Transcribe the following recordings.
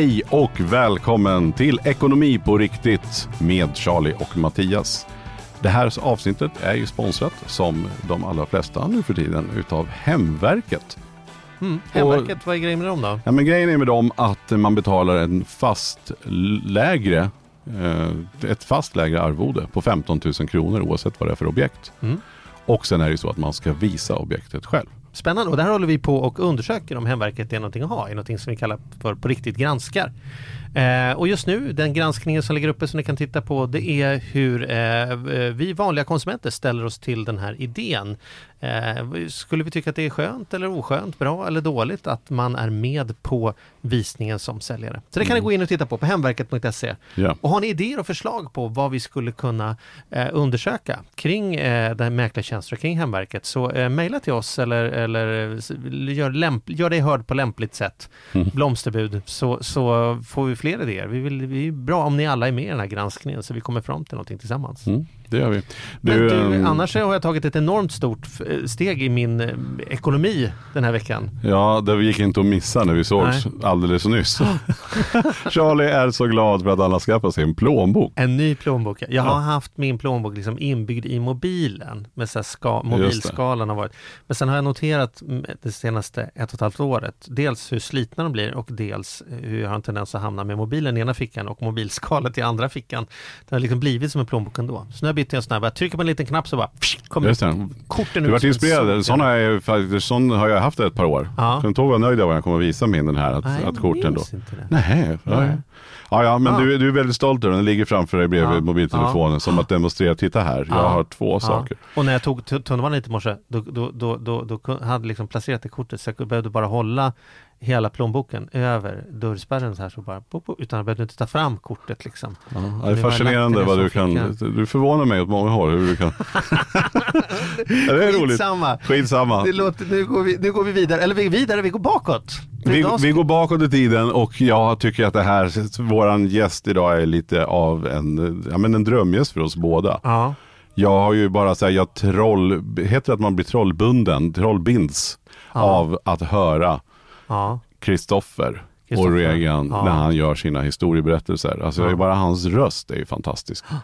Hej och välkommen till Ekonomi på riktigt med Charlie och Mattias. Det här avsnittet är ju sponsrat som de allra flesta nu för tiden utav Hemverket. Mm. Hemverket, vad är grejen med dem då? Ja, men grejen är med dem att man betalar en fast lägre eh, ett fast lägre arvode på 15 000 kronor oavsett vad det är för objekt. Mm. Och sen är det så att man ska visa objektet själv. Spännande och där håller vi på och undersöker om Hemverket är någonting att ha, är någonting som vi kallar för på riktigt granskar. Eh, och just nu, den granskningen som ligger uppe som ni kan titta på, det är hur eh, eh vi vanliga konsumenter ställer oss till den här idén. Eh, skulle vi tycka att det är skönt eller oskönt, bra eller dåligt att man är med på visningen som säljare? Så det kan mm. ni gå in och titta på, på hemverket.se. Ja. Och har ni idéer och förslag på vad vi skulle kunna eh, undersöka kring eh, här mäklartjänster kring Hemverket, så eh, mejla till oss eller, eller gör, lämp, gör dig hörd på lämpligt sätt. Mm. Blomsterbud, så, så får vi fler idéer. Vi vill, vi är bra om ni alla är med i den här granskningen så vi kommer fram till någonting tillsammans. Mm, det gör vi. Du, du, um... Annars har jag tagit ett enormt stort steg i min eh, ekonomi den här veckan. Ja, det gick inte att missa när vi sågs Nej. alldeles nyss. Charlie är så glad för att han har skaffat sig en plånbok. En ny plånbok. Jag har ja. haft min plånbok liksom inbyggd i mobilen. Med så ska, mobilskalan har varit. Men sen har jag noterat det senaste ett och ett halvt året. Dels hur slitna de blir och dels hur jag har en tendens att hamna med mobilen i ena fickan och mobilskalet i andra fickan. Det har liksom blivit som en plånbok ändå. Så nu har jag bytt till en sån här, jag trycker på en liten knapp så bara kommer korten ut. Du vart inspirerad, sån har, jag, sån har jag haft ett par år. Ja. Sen tog jag nöjd av när jag kom och visade min den här, att, Nej, att korten då. Nej, Nej. Ja, ja, men ja. Du, du är väldigt stolt över den. Den ligger framför dig bredvid ja. mobiltelefonen som att demonstrera. Titta här, jag har två saker. Och när jag tog tunnelbanan hit i morse, då, då, då, då, hade liksom placerat det kortet så jag behövde bara hålla hela plånboken över dörrspärren så här så bara, bo, bo, utan jag behövde inte ta fram kortet liksom. Ja, det är fascinerande vad du kan, du förvånar mig åt många håll hur du kan. det är roligt. Skitsamma. Skitsamma. Det låter, nu, går vi, nu går vi vidare, eller vi vidare, vi går bakåt. Vi, vi, går bakåt i tiden och jag tycker att det här, våran gäst idag är lite av en, ja, men en drömgäst för oss båda. Ja. Jag har ju bara så här, jag troll, heter det att man blir trollbunden, trollbinds ja. av att höra Kristoffer ja. och Reagan ja. när han gör sina historieberättelser. Alltså ja. bara hans röst är ju fantastisk.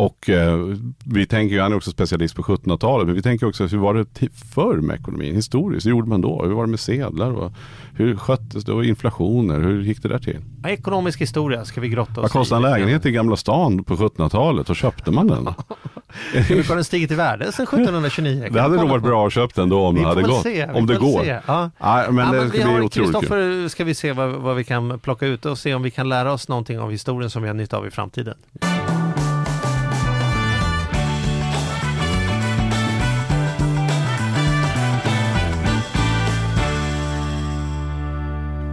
Och eh, vi tänker ju, han är också specialist på 1700-talet, men vi tänker också hur var det förr med ekonomin? Historiskt, hur gjorde man då? Hur var det med sedlar? Och hur sköttes det? Och inflationer, hur gick det där till? Ekonomisk historia ska vi grotta oss i. Vad kostade en lägenhet i Gamla stan på 1700-talet? Och köpte man den? hur har den stigit i värde sedan 1729? det hade nog varit bra att köpa den då om det hade gått. Se, om det går. Se. Ja. Nej, men ja, det ska bli otroligt Kristoffer ska vi se vad, vad vi kan plocka ut och se om vi kan lära oss någonting av historien som vi har nytta av i framtiden.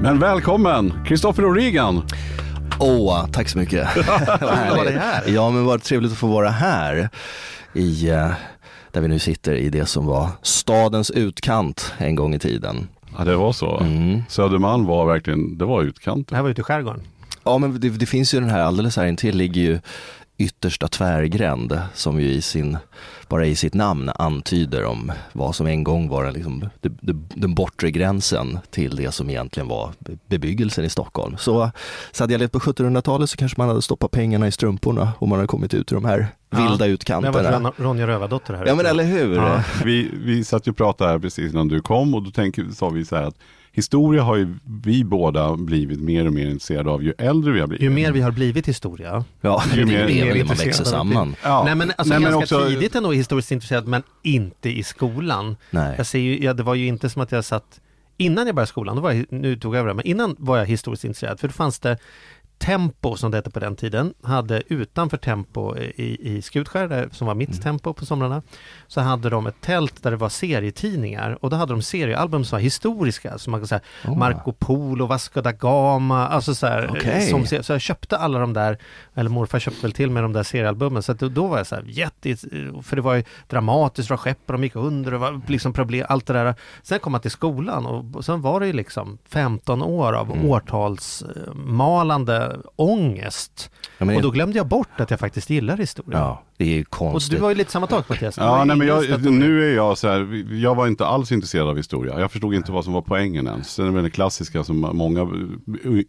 Men välkommen, Kristoffer O'Regan. Åh, oh, tack så mycket. vad här. Ja, men vad trevligt att få vara här i, uh, där vi nu sitter i det som var stadens utkant en gång i tiden. Ja, det var så. Mm. Södermalm var verkligen, det var utkant. Det här var ute i skärgården. Ja, men det, det finns ju den här, alldeles här intill ligger ju yttersta tvärgränd som ju i sin, bara i sitt namn antyder om vad som en gång var liksom, det, det, den bortre gränsen till det som egentligen var bebyggelsen i Stockholm. Så, så hade jag levt på 1700-talet så kanske man hade stoppat pengarna i strumporna och man hade kommit ut ur de här ja. vilda utkanterna. Det var Ronja Rövardotter här. Ja men eller hur. Ja. Vi, vi satt ju och pratade här precis innan du kom och då tänker, sa vi så här att historia har ju vi båda blivit mer och mer intresserade av ju äldre vi har blivit. Ju mer vi har blivit historia. Ja, ju mer, mer, mer man växer samman. Ja. Nej men alltså Nej, ganska också... tidigt ändå historiskt intresserad men inte i skolan. Nej. Jag ser ju, ja, det var ju inte som att jag satt Innan jag började skolan, då var jag, nu tog jag över det, men innan var jag historiskt intresserad för då fanns det Tempo som det hette på den tiden hade utanför Tempo i, i Skutskär, som var mitt mm. Tempo på somrarna, så hade de ett tält där det var serietidningar och då hade de seriealbum som var historiska, som man kan säga oh. Marco Polo, Vasco da Gama, alltså så här, okay. som, så jag köpte alla de där, eller morfar köpte väl till med de där seriealbumen, så då, då var jag så här jätte, för det var ju dramatiskt, var skepp och de gick under, och var liksom problem, allt det där. Sen kom man till skolan och sen var det ju liksom 15 år av mm. årtalsmalande ångest. Ja, och då glömde jag bort att jag faktiskt gillar historia. Ja, det är konstigt. Och du var ju lite samma sak Mattias. Ja, nej, men jag, nu är jag så här, jag var inte alls intresserad av historia. Jag förstod inte vad som var poängen ens. Det är den klassiska som många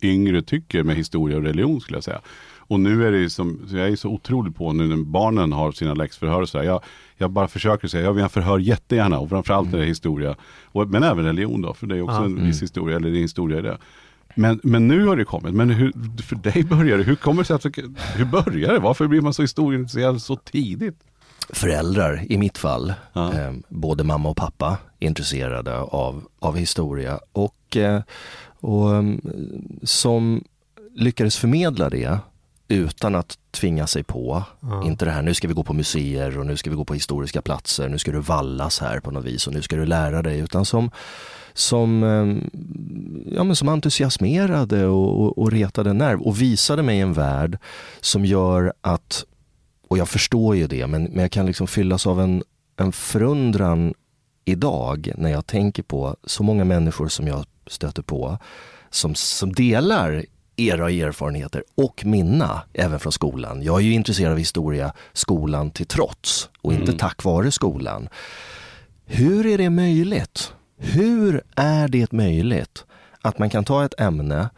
yngre tycker med historia och religion skulle jag säga. Och nu är det som, jag är så otroligt på nu när barnen har sina läxförhör och så här. Jag, jag bara försöker säga, jag vill ha förhör jättegärna och framförallt mm. är det historia. Och, men även religion då, för det är också ja. en viss mm. historia, eller det är historia i det. Men, men nu har det kommit, men hur, för dig börjar det, hur kommer det sig att, hur börjar det? Varför blir man så historieintresserad så tidigt? Föräldrar i mitt fall, ja. eh, både mamma och pappa intresserade av, av historia och, eh, och mm, som lyckades förmedla det utan att tvinga sig på. Mm. Inte det här, nu ska vi gå på museer och nu ska vi gå på historiska platser, nu ska du vallas här på något vis och nu ska du lära dig. Utan som, som, ehm, ja, men som entusiasmerade och, och, och retade nerv och visade mig en värld som gör att, och jag förstår ju det, men, men jag kan liksom fyllas av en, en förundran idag när jag tänker på så många människor som jag stöter på som, som delar era erfarenheter och mina, även från skolan. Jag är ju intresserad av historia, skolan till trots och inte mm. tack vare skolan. Hur är det möjligt? Hur är det möjligt att man kan ta ett ämne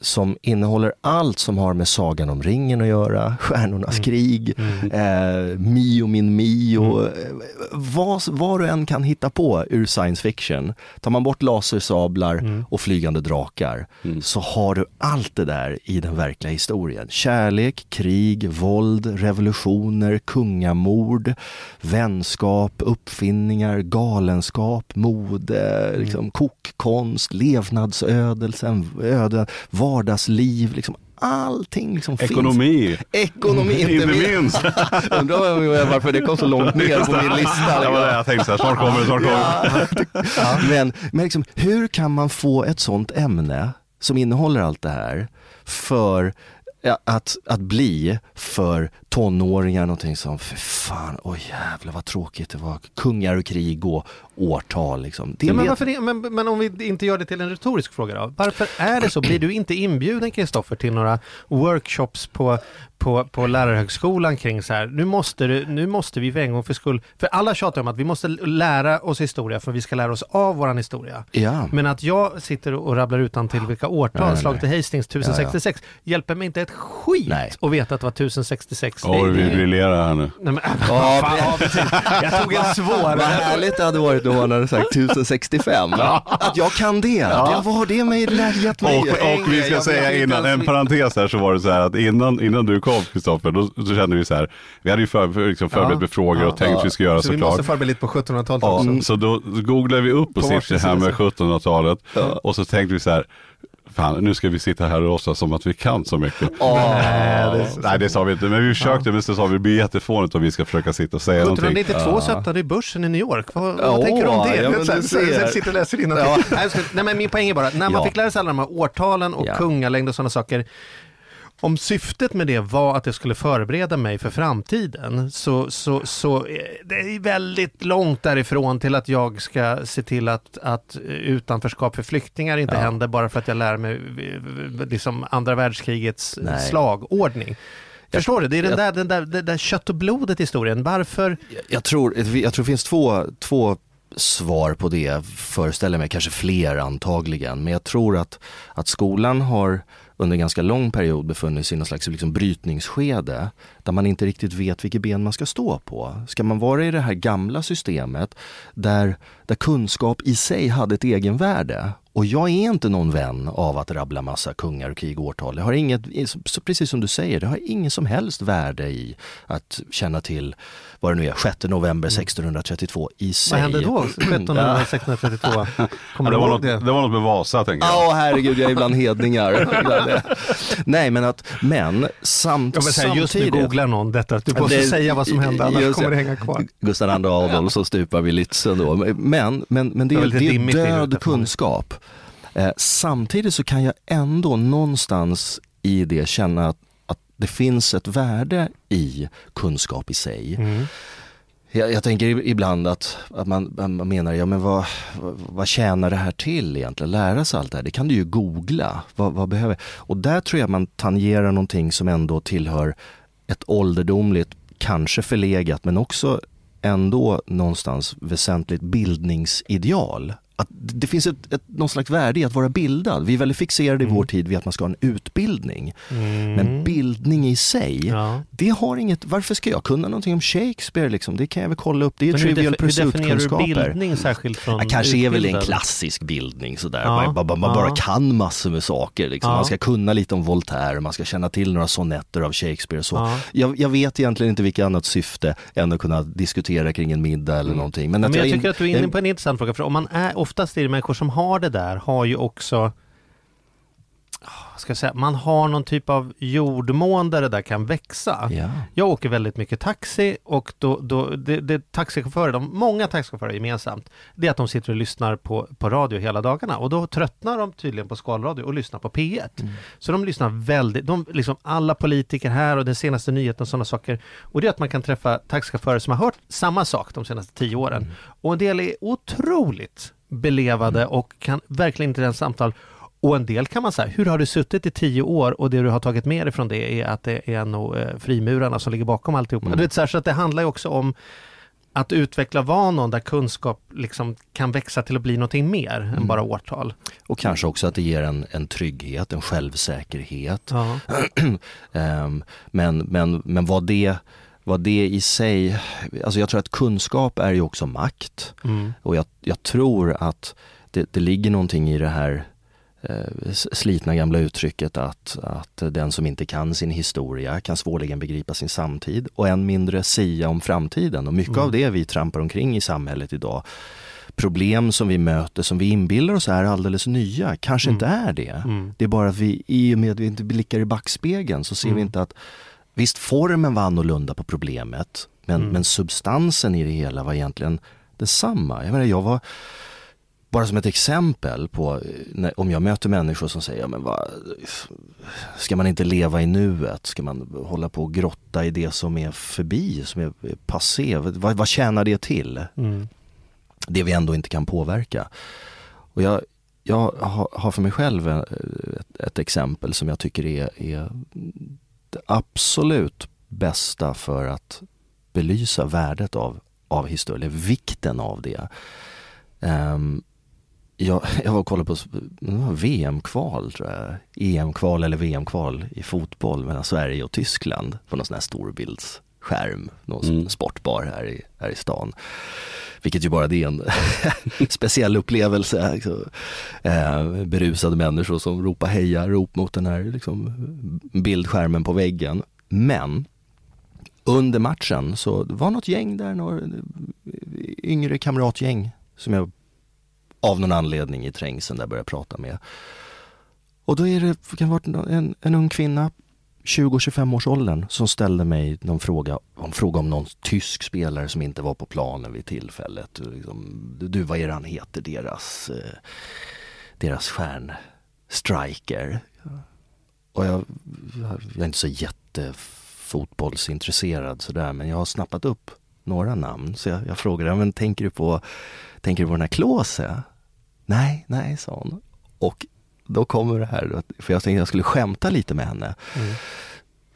som innehåller allt som har med Sagan om ringen att göra, Stjärnornas mm. krig, mm. Eh, Mio min Mio, mm. Eh, vad, vad du än kan hitta på ur science fiction. Tar man bort lasersablar mm. och flygande drakar mm. så har du allt det där i den verkliga historien. Kärlek, krig, våld, revolutioner, kungamord, vänskap, uppfinningar, galenskap, mode, mm. liksom, kokkonst, levnadsödelsen, öden, vardagsliv, liksom allting liksom Ekonomi. finns. Ekonomi. inte minst. Undrar varför det kom så långt ner på min lista. Det var det jag tänkte, snart kommer det, snart kommer ja. Men, men liksom, hur kan man få ett sånt ämne som innehåller allt det här för att, att bli för tonåringar någonting som, för fan, oj jävlar vad tråkigt det var. Kungar och krig och årtal liksom. Ja, men, varför det, men, men om vi inte gör det till en retorisk fråga då. Varför är det så? Blir du inte inbjuden Kristoffer till några workshops på, på, på lärarhögskolan kring så här, nu måste, du, nu måste vi för en gång för skull, för alla tjatar om att vi måste lära oss historia för vi ska lära oss av våran historia. Ja. Men att jag sitter och rabblar utan till vilka årtal, slaget till Hastings 1066, ja, ja. hjälper mig inte ett skit nej. att veta att det var 1066 Ja, du vill briljera här nu. Nej, men, ja, fan, ja, precis. Jag tog en svår. Vad härligt det hade varit om han hade sagt 1065. Att jag kan det. Ja. vad har det med gett mig? Och, och vi ska säga innan, en parentes här så var det så här att innan, innan du kom Kristoffer, då, då kände vi så här, vi hade ju för, liksom förberett med frågor och tänkt att vi ska göra så såklart. Så vi måste förbereda lite på 1700-talet ja, också. Så då googlade vi upp och sitter här med 1700-talet och så tänkte vi så här, fan nu ska vi sitta här och låtsas som att vi kan så mycket. Oh. Nej, det, Nej, det sa vi inte, men vi försökte, ja. men så sa vi det blir jättefånigt om vi ska försöka sitta och säga 1792 någonting. 1792 satt han i börsen i New York, vad, vad tänker du om det? Ja, men du sitter och läser innantill. Ja. Nej, men min poäng är bara, när man ja. fick lära sig alla de här årtalen och ja. kungalängd och sådana saker, om syftet med det var att det skulle förbereda mig för framtiden så, så, så det är väldigt långt därifrån till att jag ska se till att, att utanförskap för flyktingar inte ja. händer bara för att jag lär mig liksom andra världskrigets Nej. slagordning. Jag förstår det, det är den där, den där, den där kött och blodet historien. Varför? Jag tror, jag tror det finns två, två svar på det, föreställer mig, kanske fler antagligen. Men jag tror att, att skolan har under en ganska lång period befunnit sig i någon slags liksom brytningsskede där man inte riktigt vet vilket ben man ska stå på. Ska man vara i det här gamla systemet där, där kunskap i sig hade ett egenvärde och jag är inte någon vän av att rabbla massa kungar och krig och årtal. Det har inget, precis som du säger, det har inget som helst värde i att känna till vad det nu är, 6 november 1632 i sig. Vad hände då, 6 november 1632? Kommer ja, det, var något, det? det var något med Vasa tänker jag. Ja, oh, herregud, jag är bland hedningar. Nej, men att, men samt, jag säga, Just nu googlar någon detta, du måste det, säga vad som hände, annars kommer det hänga kvar. Gustav II Adolf som stupar vid Lützen då. Men, men, men det, det, det är död kunskap. Eh, samtidigt så kan jag ändå någonstans i det känna att det finns ett värde i kunskap i sig. Mm. Jag, jag, tänker ibland att, att man, man menar, ja men vad, vad, vad tjänar det här till egentligen? Lära sig allt det här? Det kan du ju googla. Vad, vad behöver? Och där tror jag man tangerar någonting som ändå tillhör ett ålderdomligt, kanske förlegat, men också ändå någonstans väsentligt bildningsideal att det finns ett, ett, någon slags värde i att vara bildad. Vi är väldigt fixerade i mm. vår tid vid att man ska ha en utbildning. Mm. Men bildning i sig, ja. det har inget, varför ska jag kunna någonting om Shakespeare liksom? Det kan jag väl kolla upp, det är Men trivial pursuit-kunskaper. Hur bildning särskilt från ja, Kanske är väl en klassisk bildning sådär, ja. man, man, man bara kan massor med saker. Liksom. Man ska kunna lite om Voltaire, man ska känna till några sonetter av Shakespeare så. Jag, jag, vet egentligen inte vilket annat syfte än att kunna diskutera kring en middag eller mm. någonting. Men, Men jag, jag tycker att du är inne på en intressant fråga, för om man är oftast är det människor som har det där har ju också ska jag säga, man har någon typ av jordmån där det där kan växa. Ja. Jag åker väldigt mycket taxi och då, då det, det taxichaufförer, de, många taxichaufförer gemensamt, det är att de sitter och lyssnar på, på radio hela dagarna och då tröttnar de tydligen på skalradio och lyssnar på P1. Mm. Så de lyssnar väldigt, de, liksom alla politiker här och den senaste nyheten och sådana saker. Och det är att man kan träffa taxichaufförer som har hört samma sak de senaste tio åren. Mm. Och en del är otroligt belevade mm. och kan verkligen inte den samtal. Och en del kan man säga, hur har du suttit i tio år och det du har tagit med dig från det är att det är nog eh, frimurarna som ligger bakom alltihopa. Mm. Det, så att det handlar ju också om att utveckla vanon där kunskap liksom kan växa till att bli någonting mer mm. än bara årtal. Och kanske också att det ger en, en trygghet, en självsäkerhet. Ja. um, men, men, men vad det vad det i sig, alltså jag tror att kunskap är ju också makt. Mm. Och jag, jag, tror att det, det ligger någonting i det här eh, slitna gamla uttrycket att, att den som inte kan sin historia kan svårligen begripa sin samtid och än mindre sia om framtiden. Och mycket mm. av det vi trampar omkring i samhället idag problem som vi möter, som vi inbillar oss är alldeles nya, kanske mm. inte är det. Mm. Det är bara att vi, i och med att vi inte blickar i backspegeln så ser vi mm. inte att Visst, formen var annorlunda på problemet, men, mm. men substansen i det hela var egentligen detsamma. Jag menar, jag var, bara som ett exempel på när, om jag möter människor som säger, ja, men vad, ska man inte leva i nuet? Ska man hålla på och grotta i det som är förbi, som är passé? Vad, vad tjänar det till? Mm. Det vi ändå inte kan påverka. Och jag, jag har för mig själv ett, ett exempel som jag tycker är, är absolut bästa för att belysa värdet av, av historia, eller vikten av det. Um, jag, jag var och kollade på VM-kval tror jag, EM-kval eller VM-kval i fotboll mellan Sverige och Tyskland på någon sån här storbilds storbildsskärm, någon mm. sportbar här i, här i stan. Vilket ju bara det är en speciell upplevelse. Alltså, eh, berusade människor som ropar heja, rop mot den här liksom, bildskärmen på väggen. Men under matchen så var något gäng där, några yngre kamratgäng som jag av någon anledning i trängseln där började prata med. Och då är det, kan det vara en, en ung kvinna 20-25 års åldern som ställde mig någon fråga, en fråga om någon tysk spelare som inte var på planen vid tillfället. Liksom, du, vad är det han heter, deras, eh, deras stjärnstriker? Och jag, jag är inte så jättefotbollsintresserad sådär, men jag har snappat upp några namn. Så jag, jag frågade, men tänker du på, tänker du på den här Klose? Nej, nej, sa hon. Och då kommer det här, för jag tänkte jag skulle skämta lite med henne. Mm.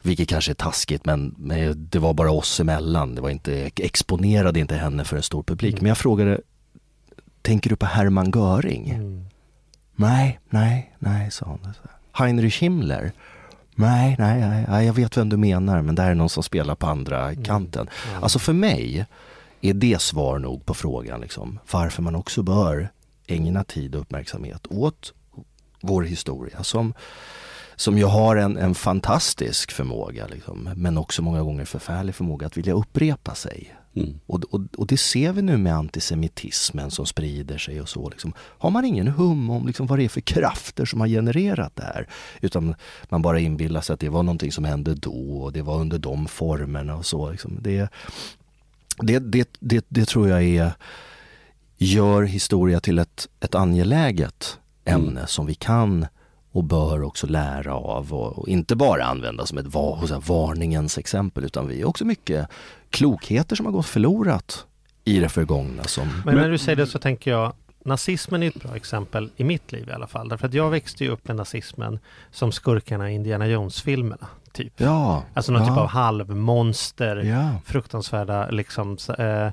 Vilket kanske är taskigt men, men, det var bara oss emellan. Det var inte, exponerade inte henne för en stor publik. Mm. Men jag frågade, tänker du på Hermann Göring? Mm. Nej, nej, nej, sa hon. Heinrich Himmler? Nej, nej, nej, jag vet vem du menar men det här är någon som spelar på andra mm. kanten. Mm. Alltså för mig är det svar nog på frågan liksom, varför man också bör ägna tid och uppmärksamhet åt vår historia som, som ju har en, en fantastisk förmåga, liksom, men också många gånger förfärlig förmåga att vilja upprepa sig. Mm. Och, och, och, det ser vi nu med antisemitismen som sprider sig och så. Liksom. Har man ingen hum om liksom, vad det är för krafter som har genererat det här, utan man bara inbillar sig att det var någonting som hände då och det var under de formerna och så. Liksom. Det, det, det, det, det tror jag är, gör historia till ett, ett angeläget ämne mm. som vi kan och bör också lära av och, och inte bara använda som ett var, varningens exempel utan vi är också mycket klokheter som har gått förlorat i det förgångna. Som... Men när du säger det så tänker jag nazismen är ett bra exempel i mitt liv i alla fall. Därför att jag växte ju upp med nazismen som skurkarna i Indiana Jones-filmerna. Typ. Ja, alltså någon ja. typ av halvmonster, ja. fruktansvärda liksom. Eh,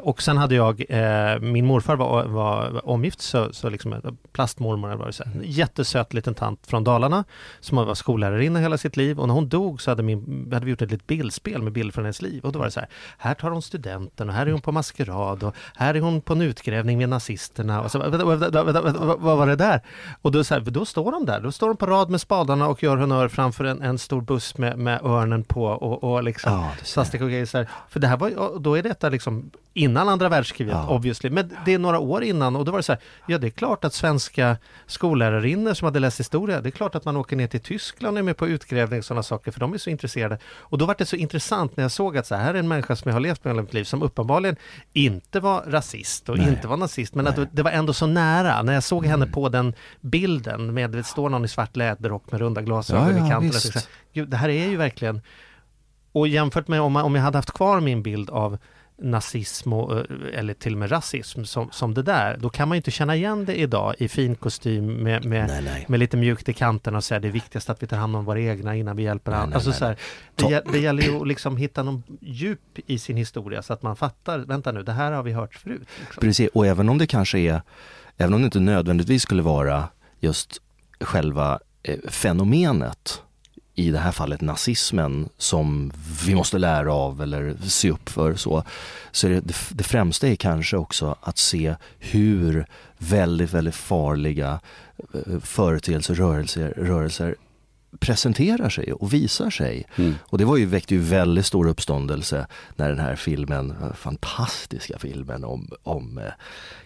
och sen hade jag, eh, min morfar var, var omgift, så, så liksom plastmormor, var det så här, jättesöt liten tant från Dalarna som var skollärarinna hela sitt liv. Och när hon dog så hade, min, hade vi gjort ett litet bildspel med bilder från hennes liv. Och då var det så här, här tar hon studenten och här är hon på maskerad och här är hon på en utgrävning med nazisterna. Och så, vad var det där? Och då, så här, då står de där, då står de på rad med spadarna och gör honör framför en, en stor buss med, med örnen på och, och liksom ja, här. För det här var, då är detta liksom innan andra världskriget ja. obviously, men det är några år innan och då var det så här, ja det är klart att svenska skollärarinnor som hade läst historia, det är klart att man åker ner till Tyskland och är med på utgrävning och sådana saker, för de är så intresserade. Och då var det så intressant när jag såg att så här är en människa som jag har levt med hela mitt liv, som uppenbarligen inte var rasist och Nej. inte var nazist, men Nej. att det var ändå så nära. När jag såg henne mm. på den bilden med, det står någon i svart läderrock med runda glasögon ja, i kanten. Ja, Gud, det här är ju verkligen och jämfört med om, om jag hade haft kvar min bild av nazism och, eh, eller till och med rasism som, som det där, då kan man ju inte känna igen det idag i fin kostym med, med, nej, nej. med lite mjukt i kanterna och säga det är viktigast att vi tar hand om våra egna innan vi hjälper andra. Alltså, så här, det, det gäller ju att liksom hitta någon djup i sin historia så att man fattar, vänta nu, det här har vi hört förut. Liksom. Precis, och även om det kanske är, även om det inte nödvändigtvis skulle vara just själva eh, fenomenet i det här fallet nazismen som vi måste lära av eller se upp för så. Så det, det främsta är kanske också att se hur väldigt, väldigt farliga eh, företeelser, rörelser, rörelser presenterar sig och visar sig. Mm. Och det var ju, väckte ju väldigt stor uppståndelse när den här filmen, fantastiska filmen om, om eh,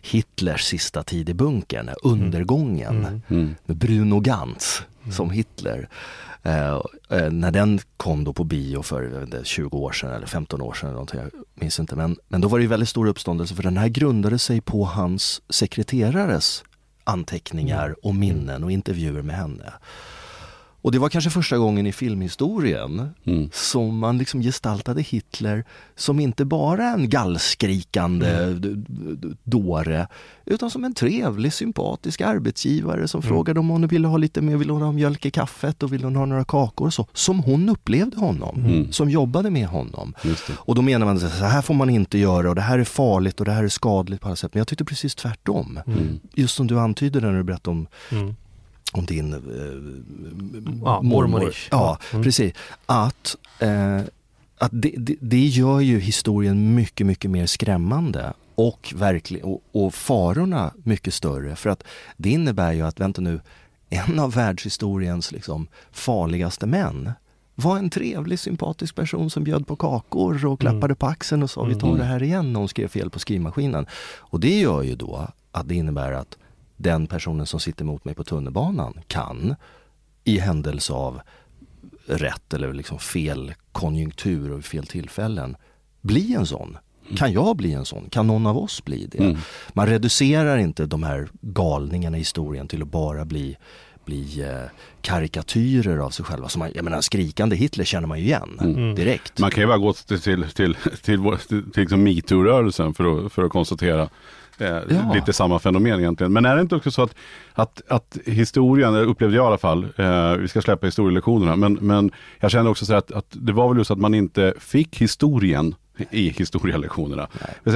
Hitlers sista tid i bunkern, Undergången, mm. Mm. med Bruno Gantz som Hitler. Eh, eh, när den kom då på bio för inte, 20 år sedan eller 15 år sedan, eller någonting, jag minns inte. Men, men då var det väldigt stor uppståndelse för den här grundade sig på hans sekreterares anteckningar mm. och minnen och intervjuer med henne. Och det var kanske första gången i filmhistorien mm. som man liksom gestaltade Hitler som inte bara en gallskrikande mm. dåre utan som en trevlig, sympatisk arbetsgivare som mm. frågade om hon ville ha lite mer, ville hon ha mjölk i kaffet och ville hon ha några kakor och så. Som hon upplevde honom, mm. som jobbade med honom. Och då menar man att så här får man inte göra och det här är farligt och det här är skadligt på alla sätt. Men jag tyckte precis tvärtom. Mm. Just som du antydde när du berättade om mm om din eh, ja, mormor. Ja, mm. precis. Att, eh, att det, det, det, gör ju historien mycket, mycket mer skrämmande och, verklig, och, och farorna mycket större. För att det innebär ju att, vänta nu, en av världshistoriens liksom, farligaste män var en trevlig, sympatisk person som bjöd på kakor och klappade mm. på axeln och sa vi tar mm. det här igen när hon skrev fel på skrivmaskinen. Och det gör ju då att det innebär att den personen som sitter mot mig på tunnelbanan kan i händelse av rätt eller liksom fel konjunktur och fel tillfällen bli en sån. Mm. Kan jag bli en sån? Kan någon av oss bli det? Mm. Man reducerar inte de här galningarna i historien till att bara bli bli eh, karikatyrer av sig själva. Så man, jag menar, skrikande Hitler känner man ju igen mm. direkt. Man kan ju bara gå till, till, till, till, till, till liksom metoo-rörelsen för att, för att konstatera Eh, ja. Lite samma fenomen egentligen. Men är det inte också så att, att, att historien, upplevde jag i alla fall, eh, vi ska släppa historielektionerna, men, men jag kände också så att, att det var väl just att man inte fick historien i historielektionerna.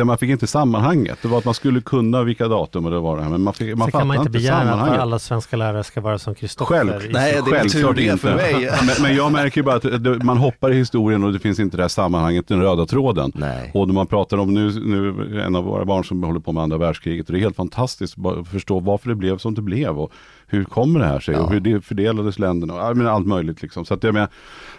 Man fick inte sammanhanget. Det var att man skulle kunna vilka datum och det var det här. Men man, fick, man kan man inte begära att alla svenska lärare ska vara som Kristoffer. Själv, nej, det är tur det för mig. men, men, jag märker bara att man hoppar i historien och det finns inte det här sammanhanget, den röda tråden. Nej. Och när man pratar om nu, nu, en av våra barn som håller på med andra världskriget, och det är helt fantastiskt att förstå varför det blev som det blev. Och hur kommer det här sig ja. och hur det fördelades länderna. Jag menar, allt möjligt liksom. Så att jag menar,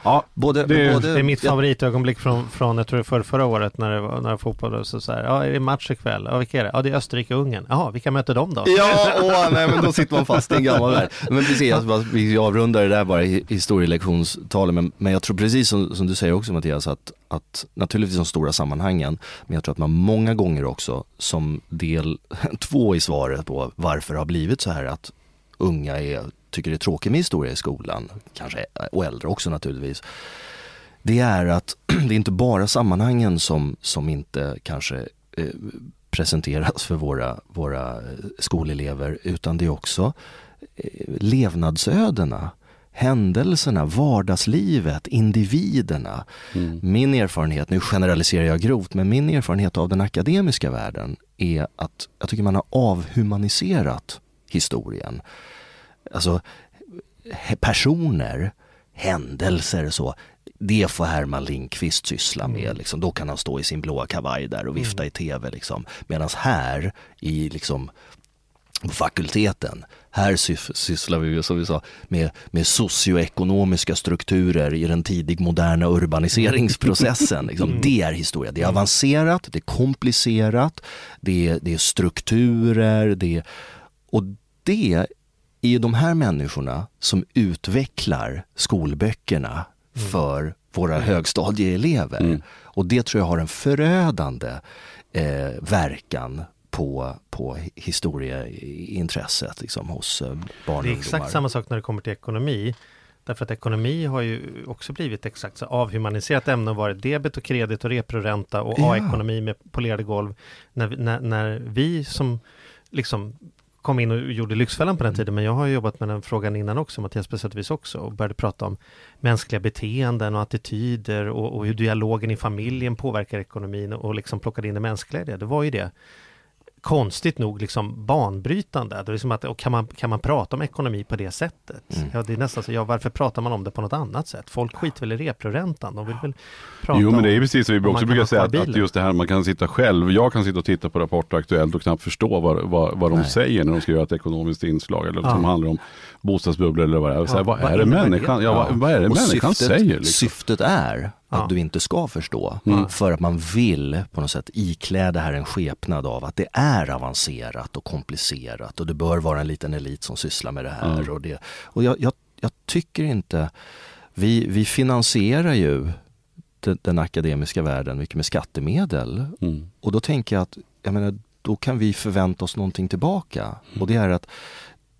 ja, både, det, både, det är mitt favoritögonblick från, från jag tror för förra året när det var, när det fotboll och så, så här, ja är det match ikväll? Ja vilka är det? Ja det är Österrike-Ungern. Jaha, vilka möter de då? Ja, åh, nej, men då sitter man fast i en gammal värld. Men precis, vi avrundar det där bara i historielektionstalen, men, men jag tror precis som, som du säger också Mattias, att, att naturligtvis de stora sammanhangen, men jag tror att man många gånger också som del två i svaret på varför det har blivit så här att unga är tycker är tråkigt med historia i skolan, kanske och äldre också naturligtvis, det är att det är inte bara sammanhangen som, som inte kanske eh, presenteras för våra, våra skolelever utan det är också eh, levnadsödena händelserna, vardagslivet, individerna. Mm. Min erfarenhet, nu generaliserar jag grovt, men min erfarenhet av den akademiska världen är att jag tycker man har avhumaniserat historien. Alltså personer, händelser så, det får Herman Lindqvist syssla med. Mm. Liksom. Då kan han stå i sin blåa kavaj där och vifta mm. i tv. Liksom. Medan här i liksom, fakulteten, här sysslar vi som vi sa med, med socioekonomiska strukturer i den tidig moderna urbaniseringsprocessen. Liksom. Mm. Det är historia. Det är mm. avancerat, det är komplicerat, det är, det är strukturer. Det är, och det är ju de här människorna som utvecklar skolböckerna mm. för våra mm. högstadieelever. Mm. Och det tror jag har en förödande eh, verkan på, på historieintresset liksom, hos eh, barn och ungdomar. Det är exakt samma sak när det kommer till ekonomi. Därför att ekonomi har ju också blivit exakt så avhumaniserat ämne och varit debet och kredit och reproränta och ja. A-ekonomi med polerade golv. När, när, när vi som liksom kom in och gjorde Lyxfällan på den tiden, men jag har jobbat med den frågan innan också, Mattias på vis också, och började prata om mänskliga beteenden och attityder och, och hur dialogen i familjen påverkar ekonomin och liksom plockade in det mänskliga i det. Det var ju det konstigt nog liksom banbrytande. Det är liksom att, och kan, man, kan man prata om ekonomi på det sättet? Mm. Ja, det är nästan så, ja, varför pratar man om det på något annat sätt? Folk skiter väl i reproräntan, de vill väl prata Jo, men det är precis som vi också brukar säga, att, att, just det här, man kan sitta själv, jag kan sitta och titta på Rapport Aktuellt och knappt förstå vad, vad, vad de Nej. säger när de ska göra ett ekonomiskt inslag, eller ja. som handlar om bostadsbubblor eller vad det är. Ja, här, vad, vad, är det människan, ja, vad, vad är det människan syftet, säger? Liksom? Syftet är att ja. du inte ska förstå. Mm. För att man vill på något sätt iklä det här en skepnad av att det är avancerat och komplicerat och det bör vara en liten elit som sysslar med det här. Mm. Och, det, och jag, jag, jag, tycker inte, vi, vi finansierar ju den, den akademiska världen mycket med skattemedel. Mm. Och då tänker jag att, jag menar, då kan vi förvänta oss någonting tillbaka. Mm. Och det är att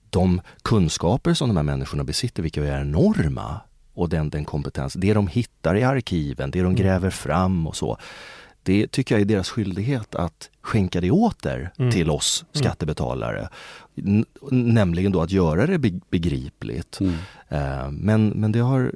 de kunskaper som de här människorna besitter, vilka är enorma, och den, den kompetens, det de hittar i arkiven, det de mm. gräver fram och så. Det tycker jag är deras skyldighet att skänka det åter mm. till oss mm. skattebetalare. N nämligen då att göra det begripligt. Mm. Uh, men, men det har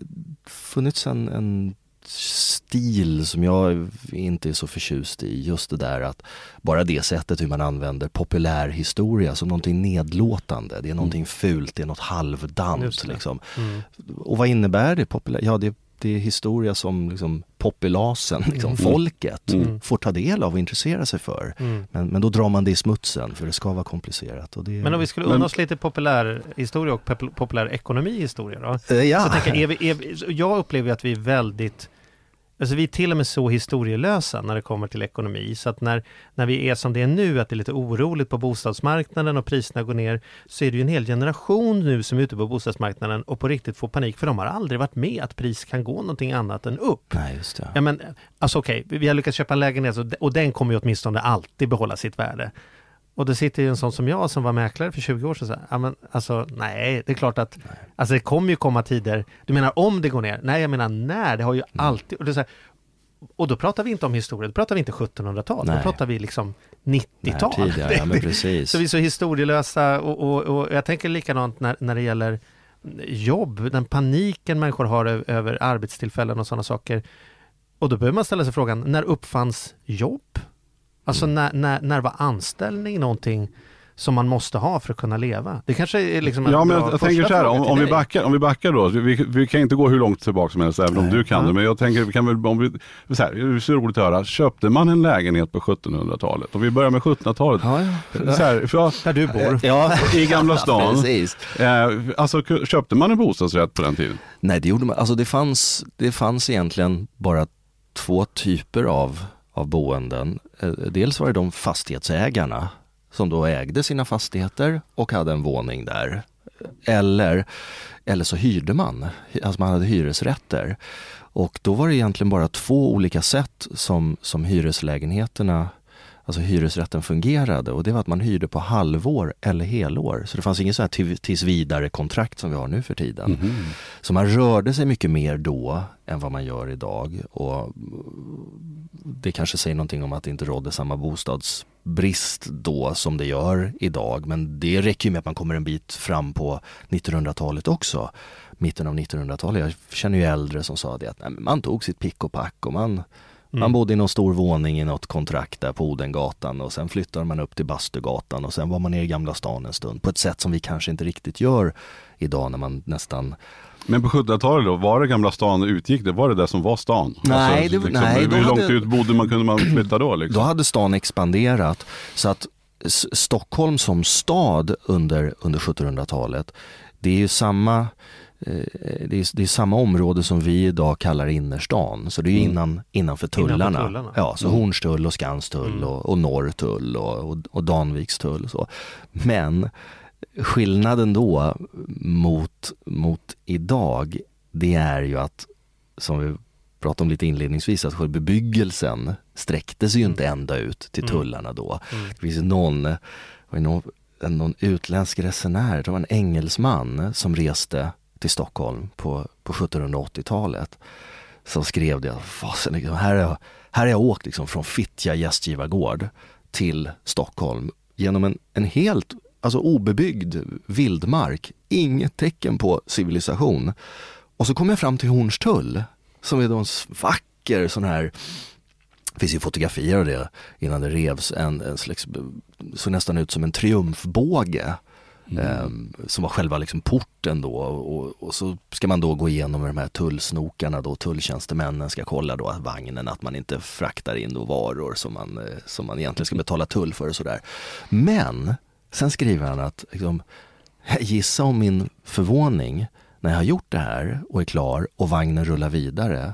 funnits en, en stil som jag inte är så förtjust i. Just det där att bara det sättet hur man använder populärhistoria som någonting nedlåtande. Det är någonting mm. fult, det är något halvdant. Liksom. Mm. Och vad innebär det? Populär? Ja, det, är historia som liksom, populasen, liksom, mm. folket, mm. får ta del av och intressera sig för. Mm. Men, men då drar man det i smutsen för det ska vara komplicerat. Det, men om vi skulle unna oss lite populärhistoria och populär ekonomihistoria då? Uh, ja. Så tänker jag, är vi, är vi, jag upplever att vi är väldigt Alltså vi är till och med så historielösa när det kommer till ekonomi så att när, när vi är som det är nu, att det är lite oroligt på bostadsmarknaden och priserna går ner, så är det ju en hel generation nu som är ute på bostadsmarknaden och på riktigt får panik för de har aldrig varit med att pris kan gå någonting annat än upp. Nej, just det. Ja, men, alltså okej, okay, vi har lyckats köpa en lägenhet och den kommer ju åtminstone alltid behålla sitt värde. Och det sitter ju en sån som jag som var mäklare för 20 år sedan. Så ja, men, alltså, nej, det är klart att alltså, det kommer ju komma tider. Du menar om det går ner? Nej, jag menar när. Det har ju mm. alltid... Och, det är så här, och då pratar vi inte om historia, då pratar vi inte 1700-tal, då pratar vi liksom 90-tal. Ja, men precis. så vi är så historielösa och, och, och jag tänker likadant när, när det gäller jobb, den paniken människor har över, över arbetstillfällen och sådana saker. Och då behöver man ställa sig frågan, när uppfanns jobb? Alltså mm. när, när, när var anställning någonting som man måste ha för att kunna leva. Det kanske är liksom Ja, men jag, jag tänker så här, om, om, vi backar, om vi backar då, vi, vi kan inte gå hur långt tillbaka som helst, även Nej. om du kan ja. det, men jag tänker, vi kan väl, om vi, så här, det är så roligt att höra, köpte man en lägenhet på 1700-talet? Om vi börjar med 1700-talet, ja, ja. Så här, för, där du bor, ja. i Gamla stan. eh, alltså köpte man en bostadsrätt på den tiden? Nej, det gjorde man, alltså det fanns, det fanns egentligen bara två typer av av boenden. Eh, dels var det de fastighetsägarna som då ägde sina fastigheter och hade en våning där. Eller, eller så hyrde man, alltså man hade hyresrätter. Och då var det egentligen bara två olika sätt som, som hyreslägenheterna alltså hyresrätten fungerade och det var att man hyrde på halvår eller helår. Så det fanns inget så här tills vidare kontrakt som vi har nu för tiden. Mm -hmm. Så man rörde sig mycket mer då än vad man gör idag. Och det kanske säger någonting om att det inte rådde samma bostadsbrist då som det gör idag. Men det räcker ju med att man kommer en bit fram på 1900-talet också. Mitten av 1900-talet. Jag känner ju äldre som sa det att nej, man tog sitt pick och pack och man Mm. Man bodde i någon stor våning i något kontrakt där på Odengatan och sen flyttade man upp till Bastugatan och sen var man nere i Gamla stan en stund på ett sätt som vi kanske inte riktigt gör idag när man nästan men på 70-talet då, var det Gamla stan utgick det? Var det det som var stan? Nej, alltså, det, liksom, nej hur långt hade, ut bodde man, kunde man flytta då? Liksom? Då hade stan expanderat så att Stockholm som stad under, under 1700-talet, det är ju samma det är, det är, samma område som vi idag kallar innerstan. Så det är mm. innan, innanför tullarna. Innanför tullarna. Ja, så mm. Hornstull och Skanstull mm. och, och Norrtull och, och, och Danvikstull och så. Men skillnaden då mot, mot idag, det är ju att, som vi pratade om lite inledningsvis, att själva bebyggelsen sträckte sig ju inte mm. ända ut till mm. tullarna då. Mm. Det finns någon, någon, någon utländsk resenär, det var en engelsman som reste till Stockholm på, på 1780-talet. Så skrev det, fasen, liksom, här, har jag, här har jag åkt liksom från Fittja gästgivargård till Stockholm genom en, en helt alltså obebyggd vildmark, inget tecken på civilisation. Och så kom jag fram till Hornstull som är en vacker sån här det finns ju fotografier av det innan det revs, en, en slags, såg nästan ut som en triumfbåge Mm. Ehm, som var själva liksom porten då och, och, så ska man då gå igenom med de här tullsnokarna då, tulltjänstemännen ska kolla då att vagnen, att man inte fraktar in då varor som man, eh, som man egentligen ska betala tull för och sådär. Men sen skriver han att liksom, gissa om min förvåning när jag har gjort det här och är klar och vagnen rullar vidare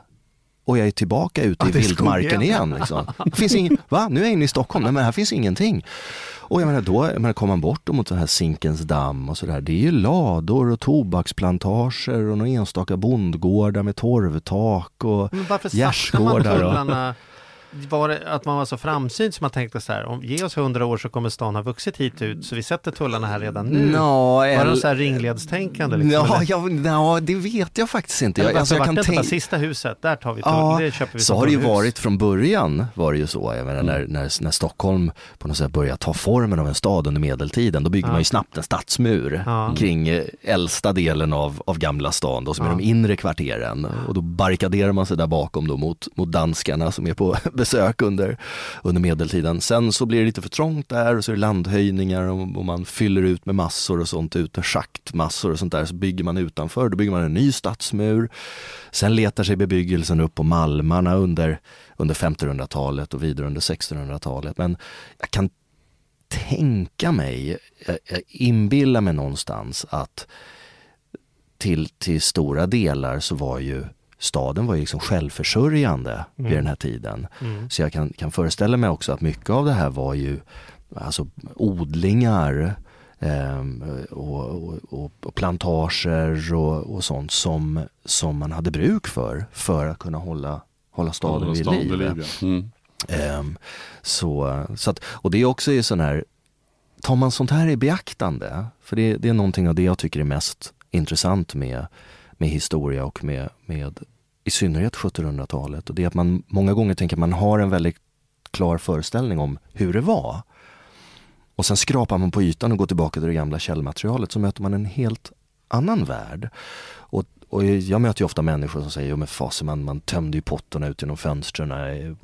och jag är tillbaka ute i vildmarken igen. Liksom. finns ingen, va? Nu är jag inne i Stockholm, Nej, men här finns ingenting. Och jag menar då, jag menar, kommer man bort mot den här Zinkens damm och sådär, det är ju lador och tobaksplantager och några enstaka bondgårdar med torvtak och gärdsgårdar. Var det att man var så framsynt som man tänkte så här, om ge oss hundra år så kommer stan ha vuxit hit ut, så vi sätter tullarna här redan nu? No, var det så här ringledstänkande? Liksom, ja, ja, ja, det vet jag faktiskt inte. Jag, alltså, jag kan tänka... sista huset, där tar vi tull, ja, det köper vi Så har det ju hus. varit från början, var det ju så. Jag menar, mm. när, när, när Stockholm på något sätt började ta formen av en stad under medeltiden, då byggde ja. man ju snabbt en stadsmur ja. kring eh, äldsta delen av, av Gamla stan, då, som är de inre kvarteren. Och då barrikaderar man sig där bakom då mot, mot danskarna som är på besök under, under medeltiden. Sen så blir det lite för trångt där och så är det landhöjningar och, och man fyller ut med massor och sånt ut med schaktmassor och sånt där. Så bygger man utanför, då bygger man en ny stadsmur. Sen letar sig bebyggelsen upp på Malmarna under, under 1500-talet och vidare under 1600-talet. Men jag kan tänka mig, jag, jag inbillar mig någonstans att till, till stora delar så var ju staden var ju liksom självförsörjande mm. vid den här tiden. Mm. Så jag kan, kan föreställa mig också att mycket av det här var ju alltså odlingar eh, och, och, och, plantager och, och, sånt som, som man hade bruk för, för att kunna hålla, hålla staden vid liv. Vid liv ja. mm. eh, så, så att, och det är också ju sån här, tar man sånt här i beaktande, för det, det är någonting av det jag tycker är mest intressant med med historia och med, med i synnerhet 1700-talet. Och det är att man många gånger tänker att man har en väldigt klar föreställning om hur det var. Och sen skrapar man på ytan och går tillbaka till det gamla källmaterialet så möter man en helt annan värld. Och och jag möter ju ofta människor som säger, jo men fasen man, man tömde ju pottorna ut genom fönstren i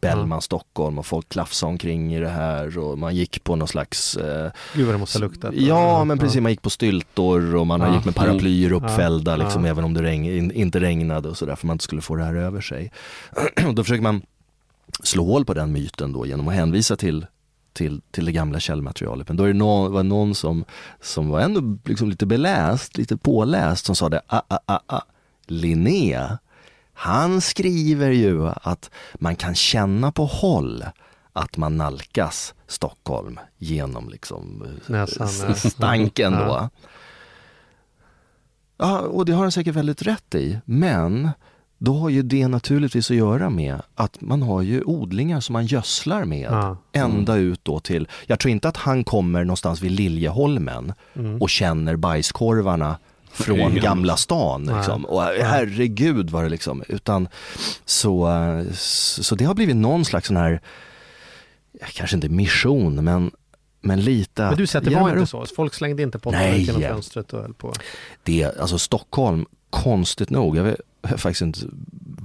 Bellman, ja. Stockholm och folk klafsade omkring i det här och man gick på någon slags eh, Gud vad det måste ha luktat. Ja men precis, man gick på styltor och man ja. gick med paraplyer uppfällda liksom även om det regn, in, inte regnade och sådär för man inte skulle få det här över sig. då försöker man slå hål på den myten då genom att hänvisa till till, till det gamla källmaterialet. Men då är det någon, var någon som, som var ändå liksom lite beläst, lite påläst som sa det, ah, ah, ah, ah. Linné, han skriver ju att man kan känna på håll att man nalkas Stockholm genom liksom Näsan, stanken då. Ja. ja, och det har han säkert väldigt rätt i. Men då har ju det naturligtvis att göra med att man har ju odlingar som man gödslar med ja. ända ut då till, jag tror inte att han kommer någonstans vid Liljeholmen mm. och känner bajskorvarna från Gamla stan. Liksom. Och herregud var det liksom, utan så, så det har blivit någon slags sån här, kanske inte mission, men men lite Men du säger att det var inte så? Folk slängde inte pottan genom fönstret och höll på? Det, alltså Stockholm, konstigt nog, jag vet faktiskt inte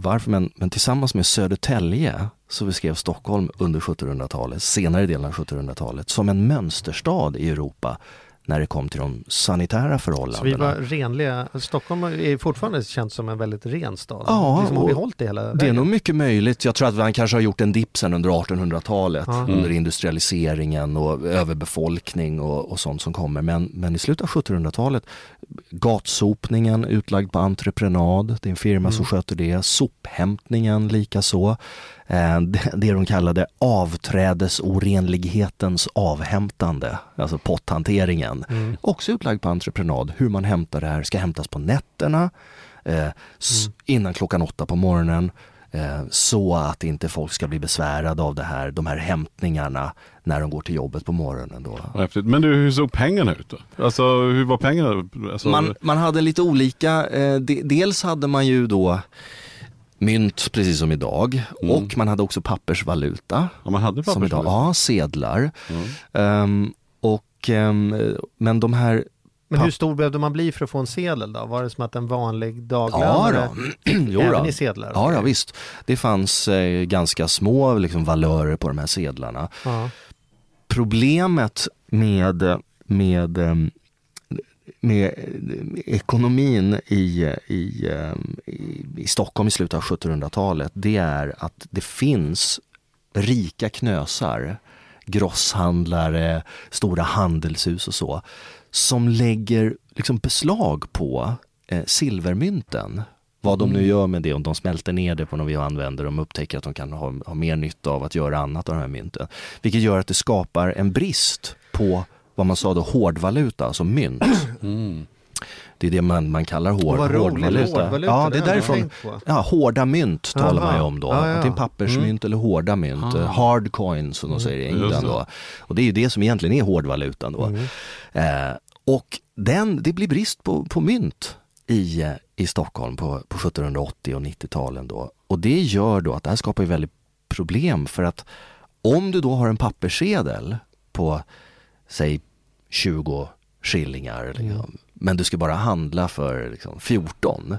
varför, men, men tillsammans med Södertälje så beskrev Stockholm under 1700-talet, senare delen av 1700-talet, som en mönsterstad i Europa när det kom till de sanitära förhållandena. Så vi var renliga. Stockholm är fortfarande känt som en väldigt ren stad. Ja, liksom har vi det hela vägen? Det är nog mycket möjligt. Jag tror att man kanske har gjort en dipp sen under 1800-talet ja. under mm. industrialiseringen och överbefolkning och, och sånt som kommer. Men, men i slutet av 1700-talet gatsopningen utlagd på entreprenad. Det är en firma mm. som sköter det. Sophämtningen likaså. Eh, det de kallade avträdesorenlighetens avhämtande, alltså potthanteringen. Mm. Också utlagd på entreprenad, hur man hämtar det här, ska hämtas på nätterna, eh, mm. innan klockan åtta på morgonen, eh, så att inte folk ska bli besvärade av det här, de här hämtningarna när de går till jobbet på morgonen. Då. Men du, hur såg pengarna ut då? Alltså hur var pengarna? Alltså... Man, man hade lite olika, eh, de, dels hade man ju då mynt precis som idag mm. och man hade också pappersvaluta. Ja, man hade pappersvaluta? Som idag, ja, sedlar. Mm. Um, och, um, men de här men hur stor behövde man bli för att få en sedel då? Var det som att en vanlig daglönare ja, även i sedlar? Ja, ja, visst. Det fanns eh, ganska små liksom, valörer på de här sedlarna. Ja. Problemet med, med um, med ekonomin i, i, i, i Stockholm i slutet av 1700-talet, det är att det finns rika knösar, grosshandlare, stora handelshus och så, som lägger liksom beslag på eh, silvermynten. Vad de nu mm. gör med det, om de smälter ner det på något och använder dem, upptäcker att de kan ha, ha mer nytta av att göra annat av de här mynten. Vilket gör att det skapar en brist på vad man sa då hårdvaluta, alltså mynt. Mm. Det är det man, man kallar hård, hårdvaluta. hårdvaluta. Ja, det är därifrån. Ja, hårda mynt Aha. talar man ju om då. Ja, ja. Antingen pappersmynt mm. eller hårda mynt. Aha. Hard coins som de mm. säger i England. Då. Och det är ju det som egentligen är hårdvalutan då. Mm. Eh, och den, det blir brist på, på mynt i, i Stockholm på, på 1780 och 90-talen då. Och det gör då att det här skapar ju väldigt problem för att om du då har en papperssedel på säg 20 skillingar. Liksom. Mm. Men du ska bara handla för liksom, 14.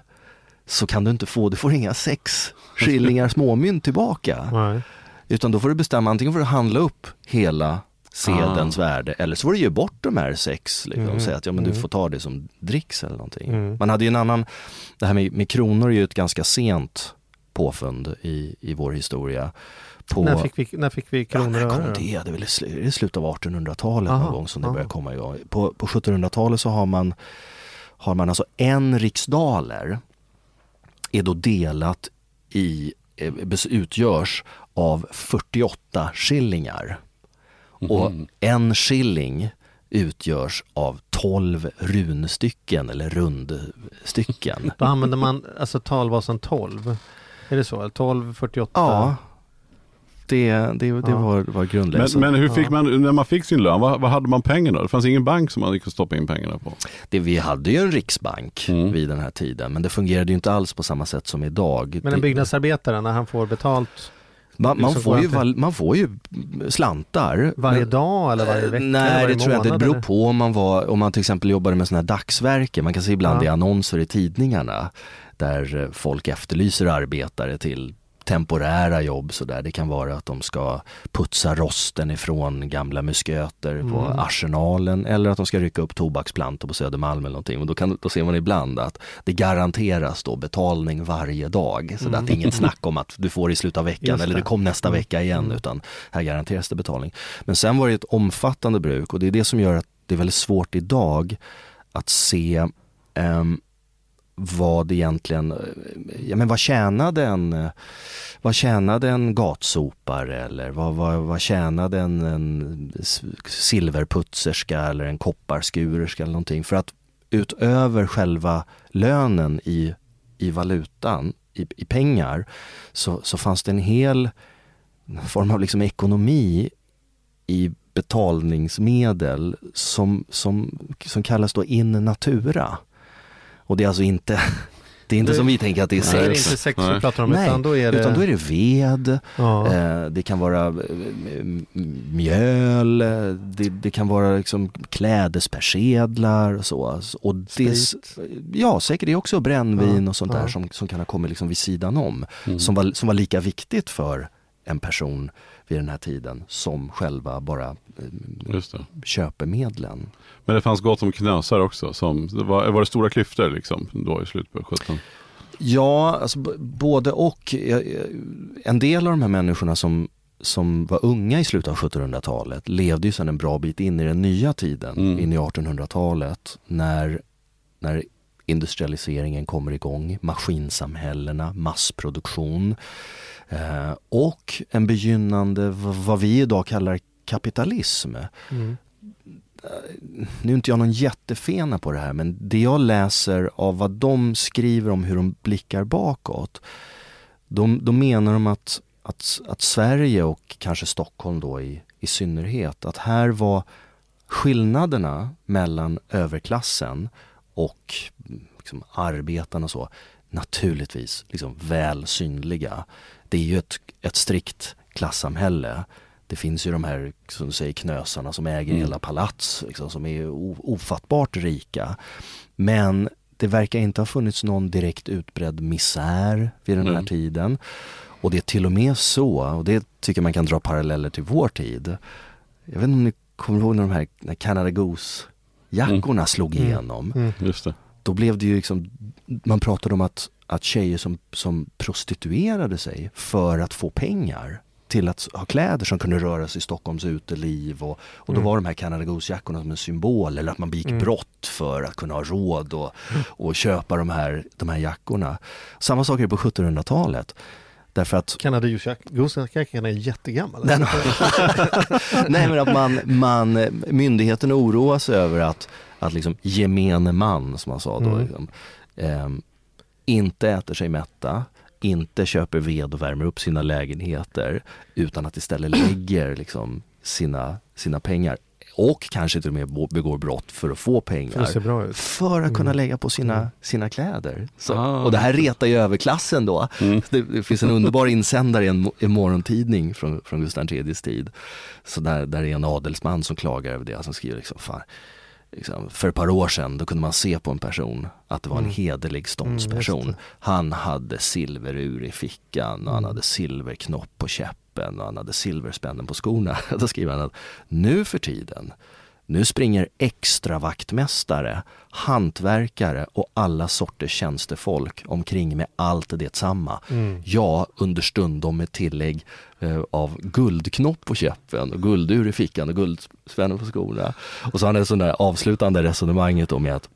Så kan du inte få, du får inga sex skillingar småmynt tillbaka. Nej. Utan då får du bestämma, antingen får du handla upp hela sedelns ah. värde eller så får du ge bort de här sex. Liksom, mm. Säga att ja, men du mm. får ta det som dricks eller någonting. Mm. Man hade ju en annan, det här med, med kronor är ju ett ganska sent påfund i, i vår historia. På, när, fick vi, när fick vi kronor och öre? Det, det är väl i slutet av 1800-talet någon gång som det började komma igång. På, på 1700-talet så har man, har man alltså en riksdaler är då delat i, eh, utgörs av 48 skillingar. Mm. Och en skilling utgörs av 12 runstycken eller rundstycken. Då använder man alltså talbasen 12? Är det så? 12, 48? Ja, det, det, det ja. var, var grundläggande. Men, men, hur fick man, när man fick sin lön, vad, vad hade man pengarna? Det fanns ingen bank som man att stoppa in pengarna på? Det, vi hade ju en riksbank mm. vid den här tiden, men det fungerade ju inte alls på samma sätt som idag. Men en byggnadsarbetare, när han får betalt man, man, får ju, man får ju slantar. Varje dag eller varje vecka? Nej, varje det tror jag inte. Det beror på om man, var, om man till exempel jobbade med sådana här dagsverken. Man kan se ibland ja. i annonser i tidningarna där folk efterlyser arbetare till temporära jobb sådär. Det kan vara att de ska putsa rosten ifrån gamla musköter mm. på Arsenalen eller att de ska rycka upp tobaksplantor på Södermalm eller någonting. Och då, kan, då ser man ibland att det garanteras då betalning varje dag. Så mm. att det är inget snack om att du får i slutet av veckan eller det kom nästa mm. vecka igen mm. utan här garanteras det betalning. Men sen var det ett omfattande bruk och det är det som gör att det är väldigt svårt idag att se um, vad egentligen, ja men vad tjänade en, vad tjänade en gatsopare eller vad, vad, vad tjänade en, en silverputserska eller en kopparskurerska eller någonting. För att utöver själva lönen i, i valutan i, i pengar så, så fanns det en hel form av liksom ekonomi i betalningsmedel som, som, som kallas då in natura. Och det är alltså inte det är inte det, som vi tänker att det är sex. Nej, det är inte sex vi pratar om, Nej, utan då är det... Utan då är det ved, ja. eh, det kan vara eh, mjöl, det, det, kan vara liksom klädespersedlar och så. Och det, ja, säkert det är också brännvin ja. och sånt där som, som kan ha kommit liksom vid sidan om. Mm. Som, var, som var lika viktigt för en person vid den här tiden som själva bara eh, köpemedlen. Men det fanns gott om knösar också. Som, det var, var det stora klyftor liksom då i slutet på 17? Ja, alltså, både och. En del av de här människorna som, som var unga i slutet av 1700-talet levde ju sedan en bra bit in i den nya tiden, mm. in i 1800-talet, när, när industrialiseringen kommer igång, maskinsamhällena, massproduktion. Eh, och en begynnande, vad vi idag kallar kapitalism. Mm. Nu är inte jag någon jättefena på det här men det jag läser av vad de skriver om hur de blickar bakåt. De, de menar de att, att, att Sverige och kanske Stockholm då i, i synnerhet, att här var skillnaderna mellan överklassen och liksom arbetarna och så naturligtvis liksom väl synliga det är ju ett, ett strikt klassamhälle. Det finns ju de här, som du säger, knösarna som äger mm. hela palats, liksom, som är ofattbart rika. Men det verkar inte ha funnits någon direkt utbredd misär vid den här mm. tiden. Och det är till och med så, och det tycker man kan dra paralleller till vår tid. Jag vet inte om ni kommer ihåg när de här när Canada Goose-jackorna mm. slog mm. igenom. Mm. Just det. Då blev det ju liksom, man pratade om att att tjejer som, som prostituerade sig för att få pengar till att ha kläder som kunde röra sig i Stockholms uteliv och, och då mm. var de här Canada Goose-jackorna som en symbol eller att man begick mm. brott för att kunna ha råd och, och köpa de här, de här jackorna. Samma sak är det på 1700-talet. Därför att... Canada Goose-jackan är jättegammal. Den... Nej men att man, man, myndigheten oroas över att, att liksom gemene man som man sa då, mm. liksom, eh, inte äter sig mätta, inte köper ved och värmer upp sina lägenheter utan att istället lägger liksom sina, sina pengar och kanske till och med begår brott för att få pengar. För, för att kunna mm. lägga på sina, mm. sina kläder. Så, ah, och det här retar ju överklassen då. Mm. Det, det, finns en underbar insändare i en, en morgontidning från, från Gustav IIIs tid. Så där, där är en adelsman som klagar över det. Som skriver liksom, fan, liksom, för ett par år sedan, då kunde man se på en person att det var en mm. hederlig ståndsperson. Mm, han hade silverur i fickan och han mm. hade silverknopp på käppen och han hade silverspännen på skorna. då skriver han att nu för tiden nu springer extra vaktmästare, hantverkare och alla sorters tjänstefolk omkring med allt det samma. Mm. Ja, understundom med tillägg eh, av guldknopp på käppen och guldur i fickan och guldspännen på skorna. Och så har han ett sånt där avslutande resonemanget om att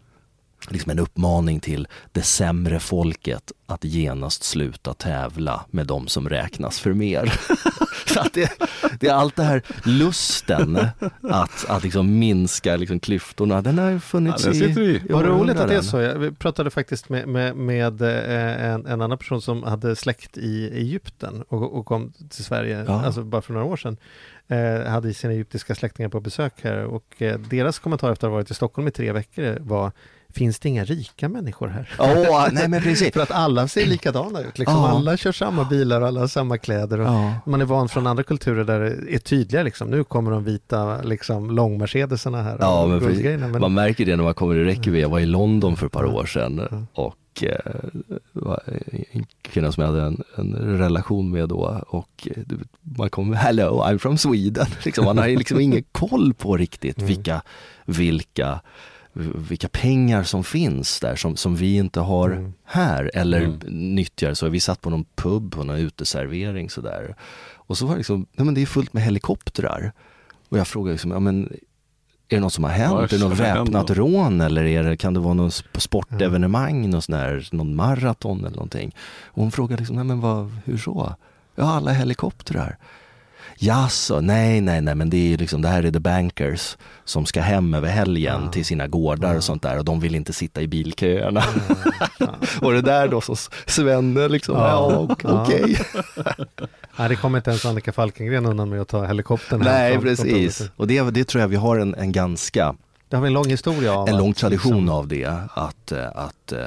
liksom en uppmaning till det sämre folket att genast sluta tävla med de som räknas för mer. så att det, det, är allt det här lusten att, att liksom minska liksom klyftorna, den har funnits ja, i, i Vad roligt att det är så. Jag pratade faktiskt med, med, med eh, en, en, annan person som hade släkt i Egypten och, och kom till Sverige, ja. alltså bara för några år sedan. Eh, hade sina egyptiska släktingar på besök här och eh, deras kommentar efter att ha varit i Stockholm i tre veckor var finns det inga rika människor här? Oh, nej men precis. För att alla ser likadana ut, liksom. Oh. alla kör samma bilar och alla har samma kläder. Och oh. Man är van från andra kulturer där det är tydligare, liksom. nu kommer de vita liksom, långmercedesarna här. Ja, men, men, Man märker det när man kommer i Reykjavik, jag var i London för ett par år sedan och eh, en kvinna som jag hade en, en relation med då och eh, man kommer, hello I'm from Sweden, liksom, man har liksom ingen koll på riktigt mm. vilka, vilka vilka pengar som finns där som, som vi inte har mm. här eller mm. nyttjar. Så vi satt på någon pub, på någon uteservering sådär. Och så var det liksom, nej men det är fullt med helikoptrar. Och jag frågade liksom, ja men är det något som har hänt? Ja, är det något väpnat rån eller är det, kan det vara något sportevenemang, någon, sån här, någon maraton eller någonting? Och hon frågade liksom, nej men vad, hur så? Ja, alla helikoptrar. Jaså, nej, nej, nej, men det är liksom, det här är the bankers som ska hem över helgen ja. till sina gårdar ja. och sånt där och de vill inte sitta i bilköerna. Ja. och det där då som Svenne liksom, ja, okej. Okay. nej, det kommer inte ens Annika Falkengren undan med att ta helikoptern. Nej, precis. Och det, det tror jag vi har en, en ganska det har vi en lång historia av. En lång tradition liksom... av det. Att, eh, att eh,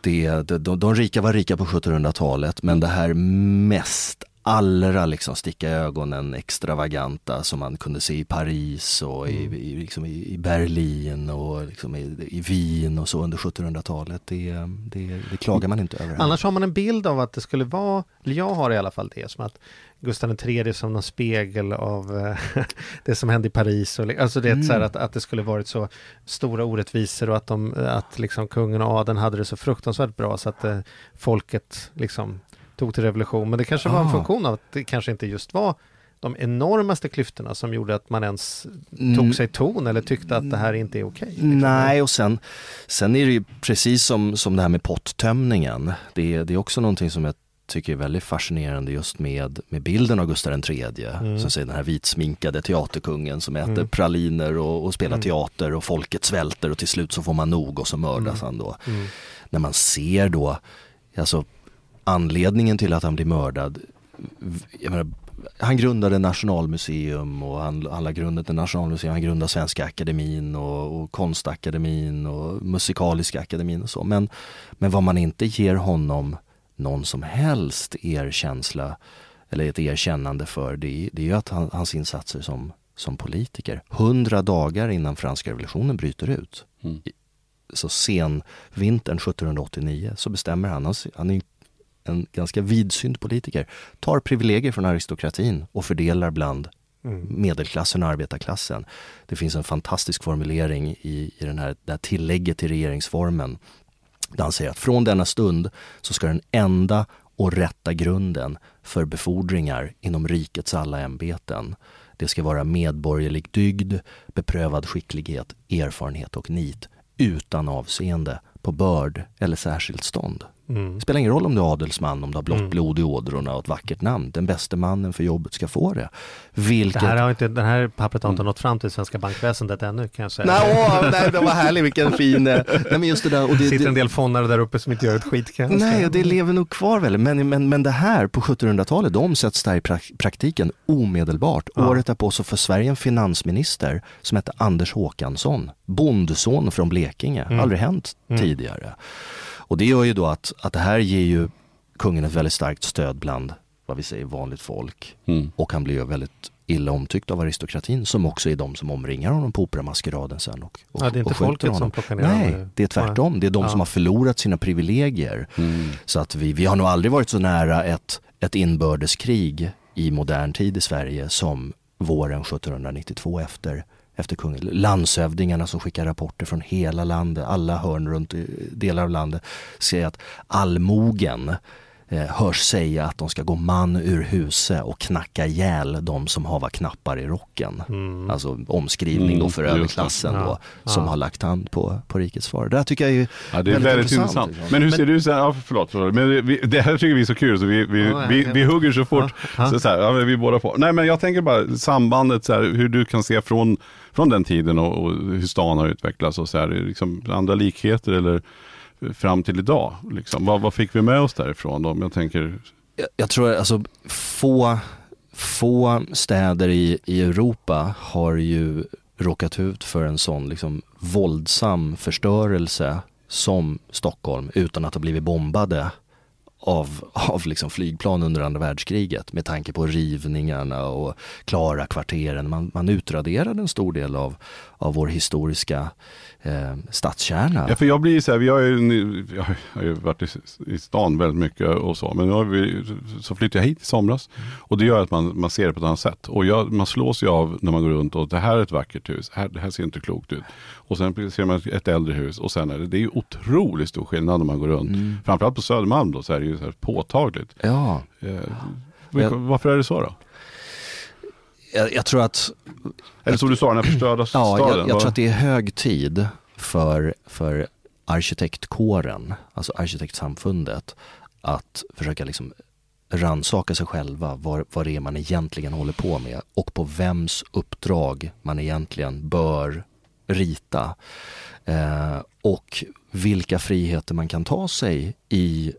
det, de, de rika var rika på 1700-talet men det här mest allra liksom sticka i ögonen extravaganta som man kunde se i Paris och i, mm. i, liksom i Berlin och liksom i, i, Wien och så under 1700-talet. Det, det, det, klagar man inte över. Annars har man en bild av att det skulle vara, eller jag har i alla fall det, som att Gustav III som någon spegel av eh, det som hände i Paris. Och, alltså det mm. så att, att det skulle varit så stora orättvisor och att, de, att liksom kungen och adeln hade det så fruktansvärt bra så att eh, folket liksom tog till revolution. Men det kanske var en ah. funktion av att det kanske inte just var de enormaste klyftorna som gjorde att man ens tog mm. sig ton eller tyckte att det här inte är okej? Liksom. Nej, och sen, sen är det ju precis som, som det här med pottömningen. Det, det är också någonting som jag tycker är väldigt fascinerande just med, med bilden av Gustav III. Mm. Som säger den här vitsminkade teaterkungen som äter mm. praliner och, och spelar mm. teater och folket svälter och till slut så får man nog och så mördas mm. han då. Mm. När man ser då, alltså anledningen till att han blir mördad, menar, han grundade Nationalmuseum och han, han har grundat Nationalmuseum, han grundade Svenska Akademin och, och Konstakademin och Musikaliska Akademin och så. Men, men vad man inte ger honom någon som helst erkänsla eller ett erkännande för det, det är ju att han, hans insatser som, som politiker. Hundra dagar innan franska revolutionen bryter ut, mm. så sen vintern 1789 så bestämmer han, han är en ganska vidsynt politiker, tar privilegier från aristokratin och fördelar bland mm. medelklassen och arbetarklassen. Det finns en fantastisk formulering i, i den här, det här tillägget till regeringsformen där han säger att från denna stund så ska den enda och rätta grunden för befordringar inom rikets alla ämbeten. Det ska vara medborgerlig dygd, beprövad skicklighet, erfarenhet och nit utan avseende på börd eller särskilt stånd. Mm. Det spelar ingen roll om du är adelsman, om du har blått mm. blod i ådrorna och ett vackert namn. Den bästa mannen för jobbet ska få det. Vilket... Det här har inte, den här pappret har inte mm. nått fram till svenska bankväsendet ännu kan jag säga. Nej, åh, nej det var härligt, vilken fin... Eh, nej, men just det där, och det sitter en del fondare där uppe som inte gör ett skit kan Nej, det lever nog kvar väl. Men, men, men det här på 1700-talet, det omsätts där i praktiken omedelbart. Ja. Året därpå så får Sverige en finansminister som hette Anders Håkansson, bondson från Blekinge. Mm. Aldrig hänt mm. tidigare. Och det gör ju då att, att det här ger ju kungen ett väldigt starkt stöd bland vad vi säger vanligt folk. Mm. Och han blir ju väldigt illa omtyckt av aristokratin som också är de som omringar honom på Operamaskeraden sen. Och, och, ja, det är inte folket honom. som plockar ner Nej, det är tvärtom. Det är de ja. som har förlorat sina privilegier. Mm. Så att vi, vi har nog aldrig varit så nära ett, ett inbördeskrig i modern tid i Sverige som våren 1792 efter efter kungen. Landshövdingarna som skickar rapporter från hela landet, alla hörn runt delar av landet, säger att allmogen eh, hörs säga att de ska gå man ur huset och knacka ihjäl de som har knappar i rocken. Mm. Alltså omskrivning då för mm, överklassen då, ja. som ja. har lagt hand på, på rikets far. Det här tycker jag är, ja, det är väldigt, intressant. intressant. Men hur ser du, så här, ja, förlåt, förlåt, men vi, det här tycker vi är så kul så vi, vi, ja, vi, vi, hugger så fort. Så, så här, vi båda på. Nej men jag tänker bara sambandet, så här, hur du kan se från, från den tiden och, och hur stan har utvecklats och så här, liksom andra likheter eller eh, fram till idag? Liksom? Vad, vad fick vi med oss därifrån? Då? Jag, tänker... jag, jag tror alltså få, få städer i, i Europa har ju råkat ut för en sån liksom våldsam förstörelse som Stockholm utan att ha blivit bombade av, av liksom flygplan under andra världskriget med tanke på rivningarna och klara kvarteren. Man, man utraderade en stor del av, av vår historiska eh, stadskärna. Ja, för jag blir så här, vi har ju, jag har ju varit i, i stan väldigt mycket och så, men nu har vi, så flyttade jag hit i somras och det gör att man, man ser det på ett annat sätt. Och jag, man slås ju av när man går runt och det här är ett vackert hus, här, det här ser inte klokt ut. Och sen ser man ett äldre hus och sen är det, det är ju otroligt stor skillnad när man går runt. Mm. Framförallt på Södermalm då så är det ju så här påtagligt. Ja. Eh, varför är det så då? Jag, jag, tror att... Eller som du sa, den här förstörda ja, staden. Jag, jag tror att det är hög tid för, för arkitektkåren, alltså arkitektsamfundet, att försöka liksom ransaka sig själva vad, vad det är man egentligen håller på med och på vems uppdrag man egentligen bör rita. Eh, och vilka friheter man kan ta sig i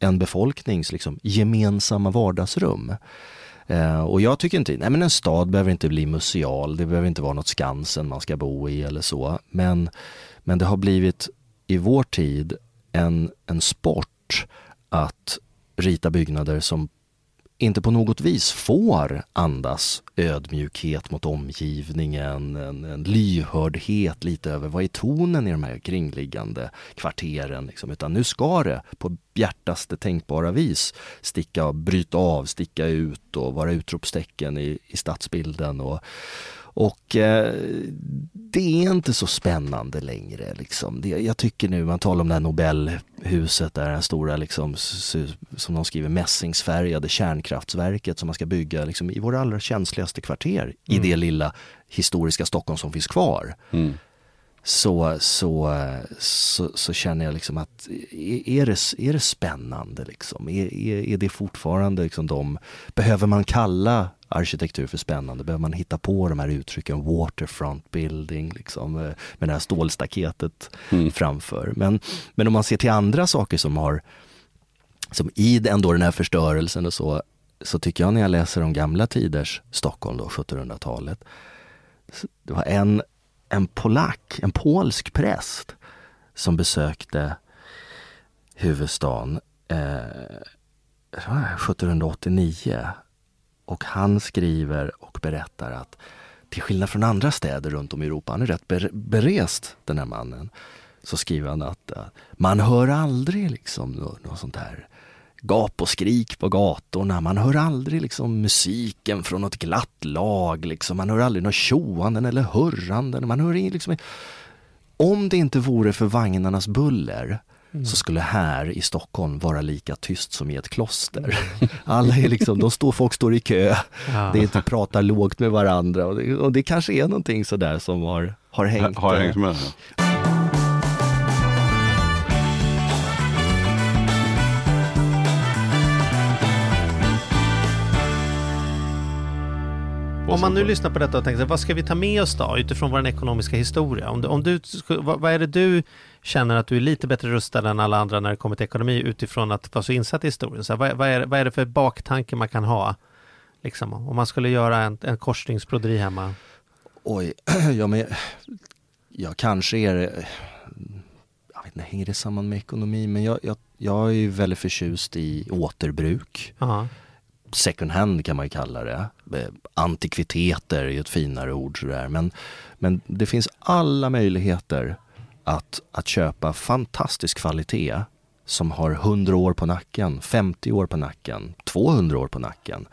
en befolknings liksom, gemensamma vardagsrum. Eh, och jag tycker inte, nej men en stad behöver inte bli museal, det behöver inte vara något Skansen man ska bo i eller så. Men, men det har blivit i vår tid en, en sport att rita byggnader som inte på något vis får andas ödmjukhet mot omgivningen, en, en lyhördhet lite över vad är tonen i de här kringliggande kvarteren. Liksom. Utan nu ska det på bjärtaste tänkbara vis sticka, bryta av, sticka ut och vara utropstecken i, i stadsbilden. Och, och eh, det är inte så spännande längre. Liksom. Det, jag tycker nu, man talar om det här Nobelhuset, det här stora, liksom, som de skriver, mässingsfärgade kärnkraftsverket som man ska bygga liksom, i våra allra känsligaste kvarter mm. i det lilla historiska Stockholm som finns kvar. Mm. Så, så, så, så, känner jag liksom att är det, är det spännande liksom? Är, är, är det fortfarande liksom de, behöver man kalla arkitektur för spännande? Behöver man hitta på de här uttrycken, waterfront building, liksom, eh, med det här stålstaketet mm. framför. Men, men om man ser till andra saker som har, som i ändå den här förstörelsen och så, så tycker jag när jag läser om gamla tiders Stockholm då, 1700-talet, det var en, en polack, en polsk präst som besökte huvudstaden eh, 1789 och han skriver och berättar att till skillnad från andra städer runt om i Europa, han är rätt berest den här mannen, så skriver han att eh, man hör aldrig liksom något sånt här gap och skrik på gatorna. Man hör aldrig liksom musiken från något glatt lag. Liksom. Man hör aldrig något tjoanden eller hurranden. Man hör liksom... Om det inte vore för vagnarnas buller Mm. så skulle här i Stockholm vara lika tyst som i ett kloster. Alla är liksom, de står, folk står i kö, ja. det är inte pratar lågt med varandra och det, och det kanske är någonting sådär som har, har hängt. Har hängt med. Om man nu lyssnar på detta och tänker, vad ska vi ta med oss då utifrån vår ekonomiska historia? Om du, om du, vad, är det du känner att du är lite bättre rustad än alla andra när det kommer till ekonomi utifrån att vara så insatt i historien? Så vad, vad, är, vad är det för baktanke man kan ha? Liksom, om man skulle göra en, en korsningsbroderi hemma? Oj, ja men jag kanske är jag vet inte, hänger det samman med ekonomi? Men jag, jag, jag är väldigt förtjust i återbruk. Aha second hand kan man ju kalla det. Eh, antikviteter är ett finare ord sådär. Men, men det finns alla möjligheter att, att köpa fantastisk kvalitet som har 100 år på nacken, 50 år på nacken, 200 år på nacken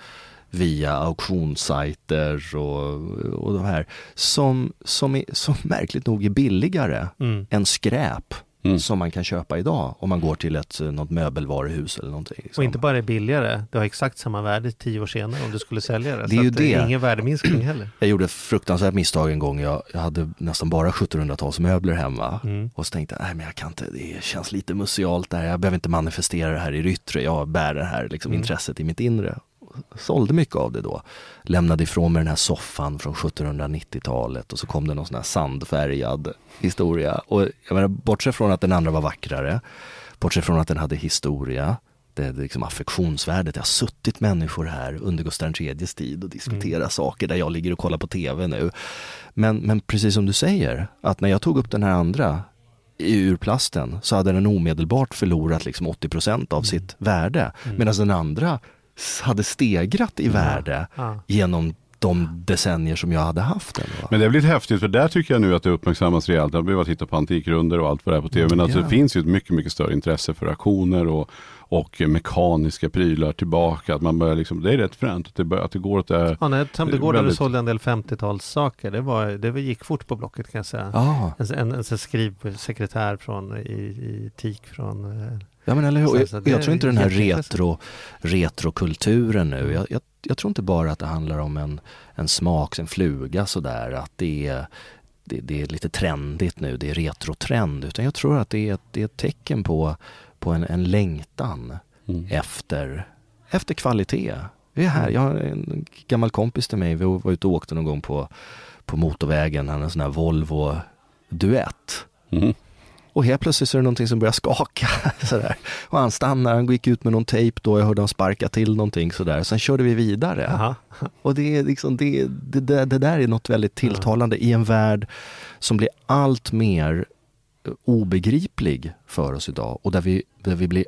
via auktionssajter och, och de här som, som, är, som märkligt nog är billigare mm. än skräp mm. som man kan köpa idag om man går till ett, eh, något möbelvaruhus eller någonting. Liksom. Och inte bara är billigare, det har exakt samma värde tio år senare om du skulle sälja det. Det är ju det. det är ingen värdeminskning heller. Jag gjorde fruktansvärt misstag en gång. Jag, jag hade nästan bara 1700-talsmöbler hemma mm. och så tänkte jag, nej men jag kan inte, det känns lite musealt där. Jag behöver inte manifestera det här i det yttre. Jag bär det här liksom, mm. intresset i mitt inre sålde mycket av det då. Lämnade ifrån mig den här soffan från 1790-talet och så kom det någon sån här sandfärgad historia. Och jag menar, bortsett från att den andra var vackrare, bortsett från att den hade historia, det, det liksom affektionsvärdet. Det har suttit människor här under Gustav IIIs tid och diskuterat mm. saker där jag ligger och kollar på tv nu. Men, men precis som du säger, att när jag tog upp den här andra ur plasten så hade den omedelbart förlorat liksom 80% av mm. sitt värde. Mm. Medan den andra hade stegrat i värde ja. genom de decennier som jag hade haft den. Va? Men det är lite häftigt för där tycker jag nu att det uppmärksammas rejält. Jag behöver titta på antikrunder och allt vad det är på tv. Men alltså, ja. det finns ju ett mycket, mycket större intresse för auktioner och, och mekaniska prylar tillbaka. Att man börjar liksom, det är rätt fränt att det, att det går åt det här. Ja, när Tamdegård väldigt... sålde en del 50-talssaker. Det, var, det gick fort på Blocket kan jag säga. Ah. En, en, en skrivsekretär från i, i TIK från eh, Ja men eller hur, jag, jag tror inte den här retro, retrokulturen nu, jag, jag, jag, tror inte bara att det handlar om en, en smak, en fluga sådär, att det är, det, det, är lite trendigt nu, det är retrotrend, utan jag tror att det är, det är ett tecken på, på en, en längtan mm. efter efter kvalitet. Vi är här, jag har en gammal kompis till mig, vi var ute och åkte någon gång på, på motorvägen, han har en sån här Volvo Duett. Mm. Och helt plötsligt så är det någonting som börjar skaka. Sådär. Och han stannar, han gick ut med någon tejp då, jag hörde honom sparka till någonting sådär. Sen körde vi vidare. Aha. Och det, är liksom, det, det, det, där är något väldigt tilltalande Aha. i en värld som blir allt mer obegriplig för oss idag och där vi, där vi blir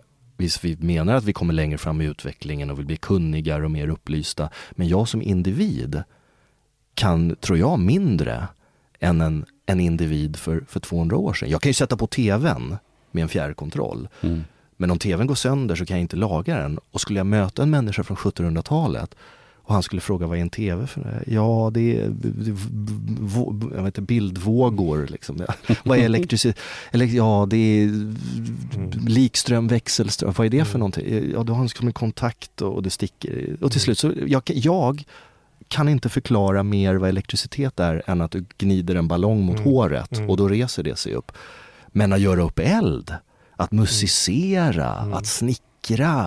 vi menar att vi kommer längre fram i utvecklingen och vill bli kunnigare och mer upplysta. Men jag som individ kan, tror jag, mindre än en, en individ för, för 200 år sedan. Jag kan ju sätta på tvn med en fjärrkontroll. Mm. Men om tvn går sönder så kan jag inte laga den. Och skulle jag möta en människa från 1700-talet och han skulle fråga vad är en TV för? Ja, det är, jag vet inte, bildvågor. Liksom. vad är elektricitet? Ja, det är likström, växelström. Vad är det för mm. någonting? Ja, du har en kontakt och det sticker. Och till slut så, jag, jag kan inte förklara mer vad elektricitet är än att du gnider en ballong mot mm. håret mm. och då reser det sig upp. Men att göra upp eld, att musicera, mm. att snickra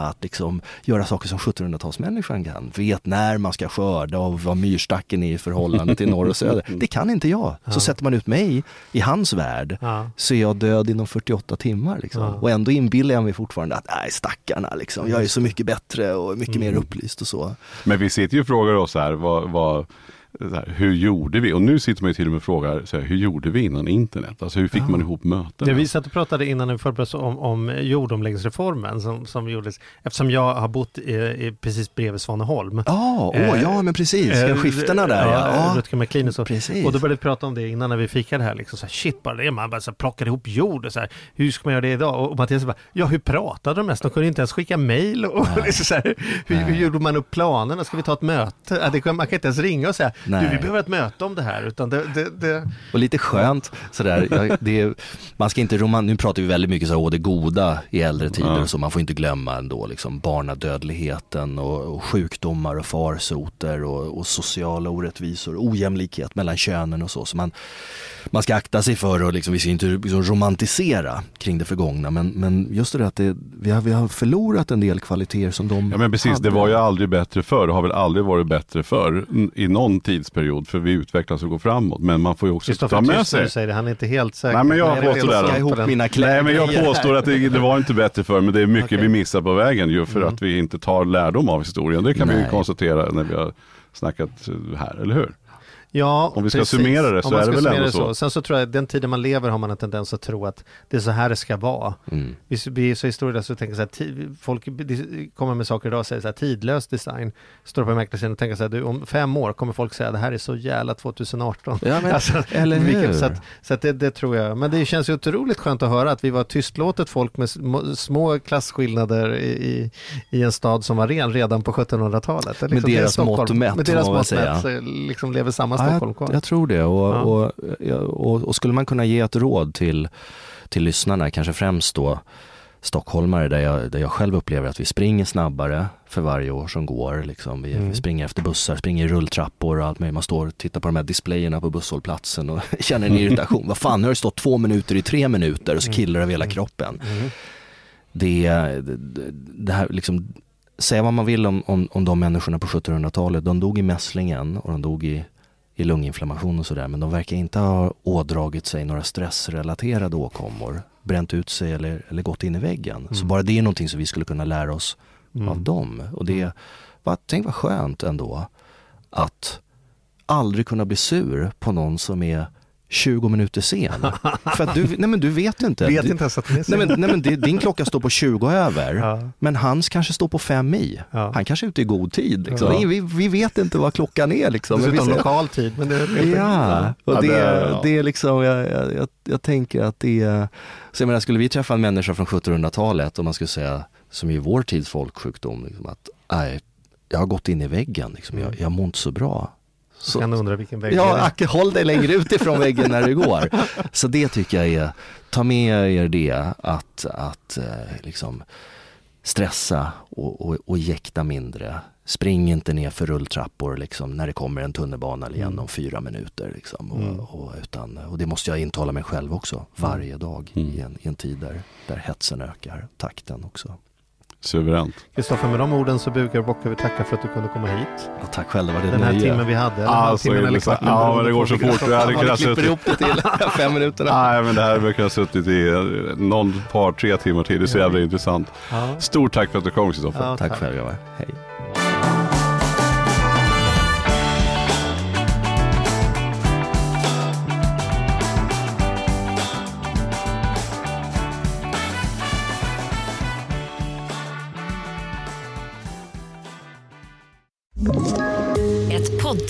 att liksom göra saker som 1700-talsmänniskan kan. Vet när man ska skörda och vad myrstacken är i förhållande till norr och söder. Det kan inte jag. Så ja. sätter man ut mig i hans värld ja. så är jag död inom 48 timmar. Liksom. Ja. Och ändå inbillar jag mig fortfarande att nej stackarna, liksom. jag är så mycket bättre och mycket mm. mer upplyst och så. Men vi sitter ju och frågar oss här, vad, vad här, hur gjorde vi? Och nu sitter man ju till och med och frågar, så här, hur gjorde vi innan internet? Alltså hur fick ja. man ihop möten? Ja, vi satt och pratade innan vi förberedde om, om jordomläggningsreformen som, som gjordes, eftersom jag har bott i, i precis bredvid Svaneholm. Oh, oh, eh, ja, men precis, eh, skiftena där. Ja, Rutger McLean och så. Precis. Och då började vi prata om det innan när vi fikade här, liksom så här, shit bara det, man bara så här, plockade ihop jord och så här, hur ska man göra det idag? Och Mattias bara, ja hur pratade de mest? De kunde inte ens skicka mail och, och så här, hur, hur, gjorde man upp planerna? Ska vi ta ett möte? Ja, det, man kan inte ens ringa och säga, Nej. du vi behöver ett möte om det här. Utan det, det, det... Och lite skönt sådär, ja, det, man ska inte roman, nu pratar vi väldigt mycket så, det goda i äldre tider ja. så man får inte glömma ändå liksom barnadödligheten och, och sjukdomar och farsoter och, och, sociala orättvisor, ojämlikhet mellan könen och så. så man, man ska akta sig för att liksom, vi ska inte liksom romantisera kring det förgångna men, men just det där att det, vi, har, vi har förlorat en del kvaliteter som de Ja men precis, hade. det var ju aldrig bättre förr och har väl aldrig varit bättre förr i någon tidsperiod för vi utvecklas och går framåt men man får ju också ta med sig. Säger det, han är inte helt säker. Nej men jag påstår det. Ihop mina Nej men jag påstår att det, det, var inte bättre förr men det är mycket okay. vi missar på vägen ju för mm. att vi inte tar lärdom av historien. Det kan Nej. vi konstatera när vi har snackat här, eller hur? Ja, Om vi ska precis. summera det så är det väl ändå så. så. Sen så tror jag att den tiden man lever har man en tendens att tro att det är så här det ska vara. Mm. Vi, vi är så historiska så tänker så här, folk kommer med saker idag och säger så här, tidlös design. Står på mäklarsidan och tänker så här, du, om fem år kommer folk säga det här är så jävla 2018. Ja, men, alltså, eller hur? Så, att, så att det, det, tror jag. Men det känns ju otroligt skönt att höra att vi var tystlåtet folk med små klasskillnader i, i en stad som var ren redan på 1700-talet. Liksom, med deras mått mätt, med deras mått mätt, liksom lever samma Stockholm kvar. Jag, tror det och, och, och, och, skulle man kunna ge ett råd till, till lyssnarna, kanske främst då stockholmare där jag, där jag själv upplever att vi springer snabbare för varje år som går. Liksom. Vi, mm. vi springer efter bussar, springer i rulltrappor och allt möjligt. Man står och tittar på de här displayerna på busshållplatsen och känner en irritation. Vad fan, nu har det stått två minuter i tre minuter och så mm. killar det över hela mm. kroppen. Mm. Det, det, det här liksom, säga vad man vill om, om, om de människorna på 1700-talet. De dog i mässlingen och de dog i i lunginflammation och sådär men de verkar inte ha ådragit sig några stressrelaterade åkommor, bränt ut sig eller, eller gått in i väggen. Mm. Så bara det är någonting som vi skulle kunna lära oss mm. av dem. Och det, va, tänk vad skönt ändå att aldrig kunna bli sur på någon som är 20 minuter sen. För att du, nej men du vet inte. Vet inte ens att den är sen. Nej men, nej men din klocka står på 20 över. Ja. Men hans kanske står på 5 i. Ja. Han kanske är ute i god tid. Liksom. Ja. Vi, vi vet inte vad klockan är. Liksom. Dessutom lokal tid. Men det är ja, och det, det är liksom, jag, jag, jag, tänker att det är, så jag menar, skulle vi träffa en människa från 1700-talet och man skulle säga, som är vår tids folksjukdom, liksom, att nej, jag har gått in i väggen, liksom. jag, jag mår inte så bra. Så kan du undra vilken vägg Ja, Acke, håll dig längre ut ifrån väggen när du går. Så det tycker jag är, ta med er det att, att eh, liksom stressa och, och, och jäkta mindre. Spring inte ner för rulltrappor liksom, när det kommer en tunnelbana igen mm. om fyra minuter. Liksom, och, mm. och, utan, och det måste jag intala mig själv också, varje dag mm. i, en, i en tid där, där hetsen ökar, takten också. Suveränt. Kristoffer, med de orden så bugar och vi tacka för att du kunde komma hit. Ja, tack själv, det var det Den här nöje. timmen vi hade. Alltså, timmen eller det- kvarten. ja, beroende men det går så fort. Jag hade kunnat suttit- ihop det till. Fem minuter. Nej, men det här brukar ha suttit i eh, någon par, tre timmar till. Det är så jävla intressant. Ja. Stort tack för att du kom Kristoffer. Ja, Tack själv grabbar. Hej.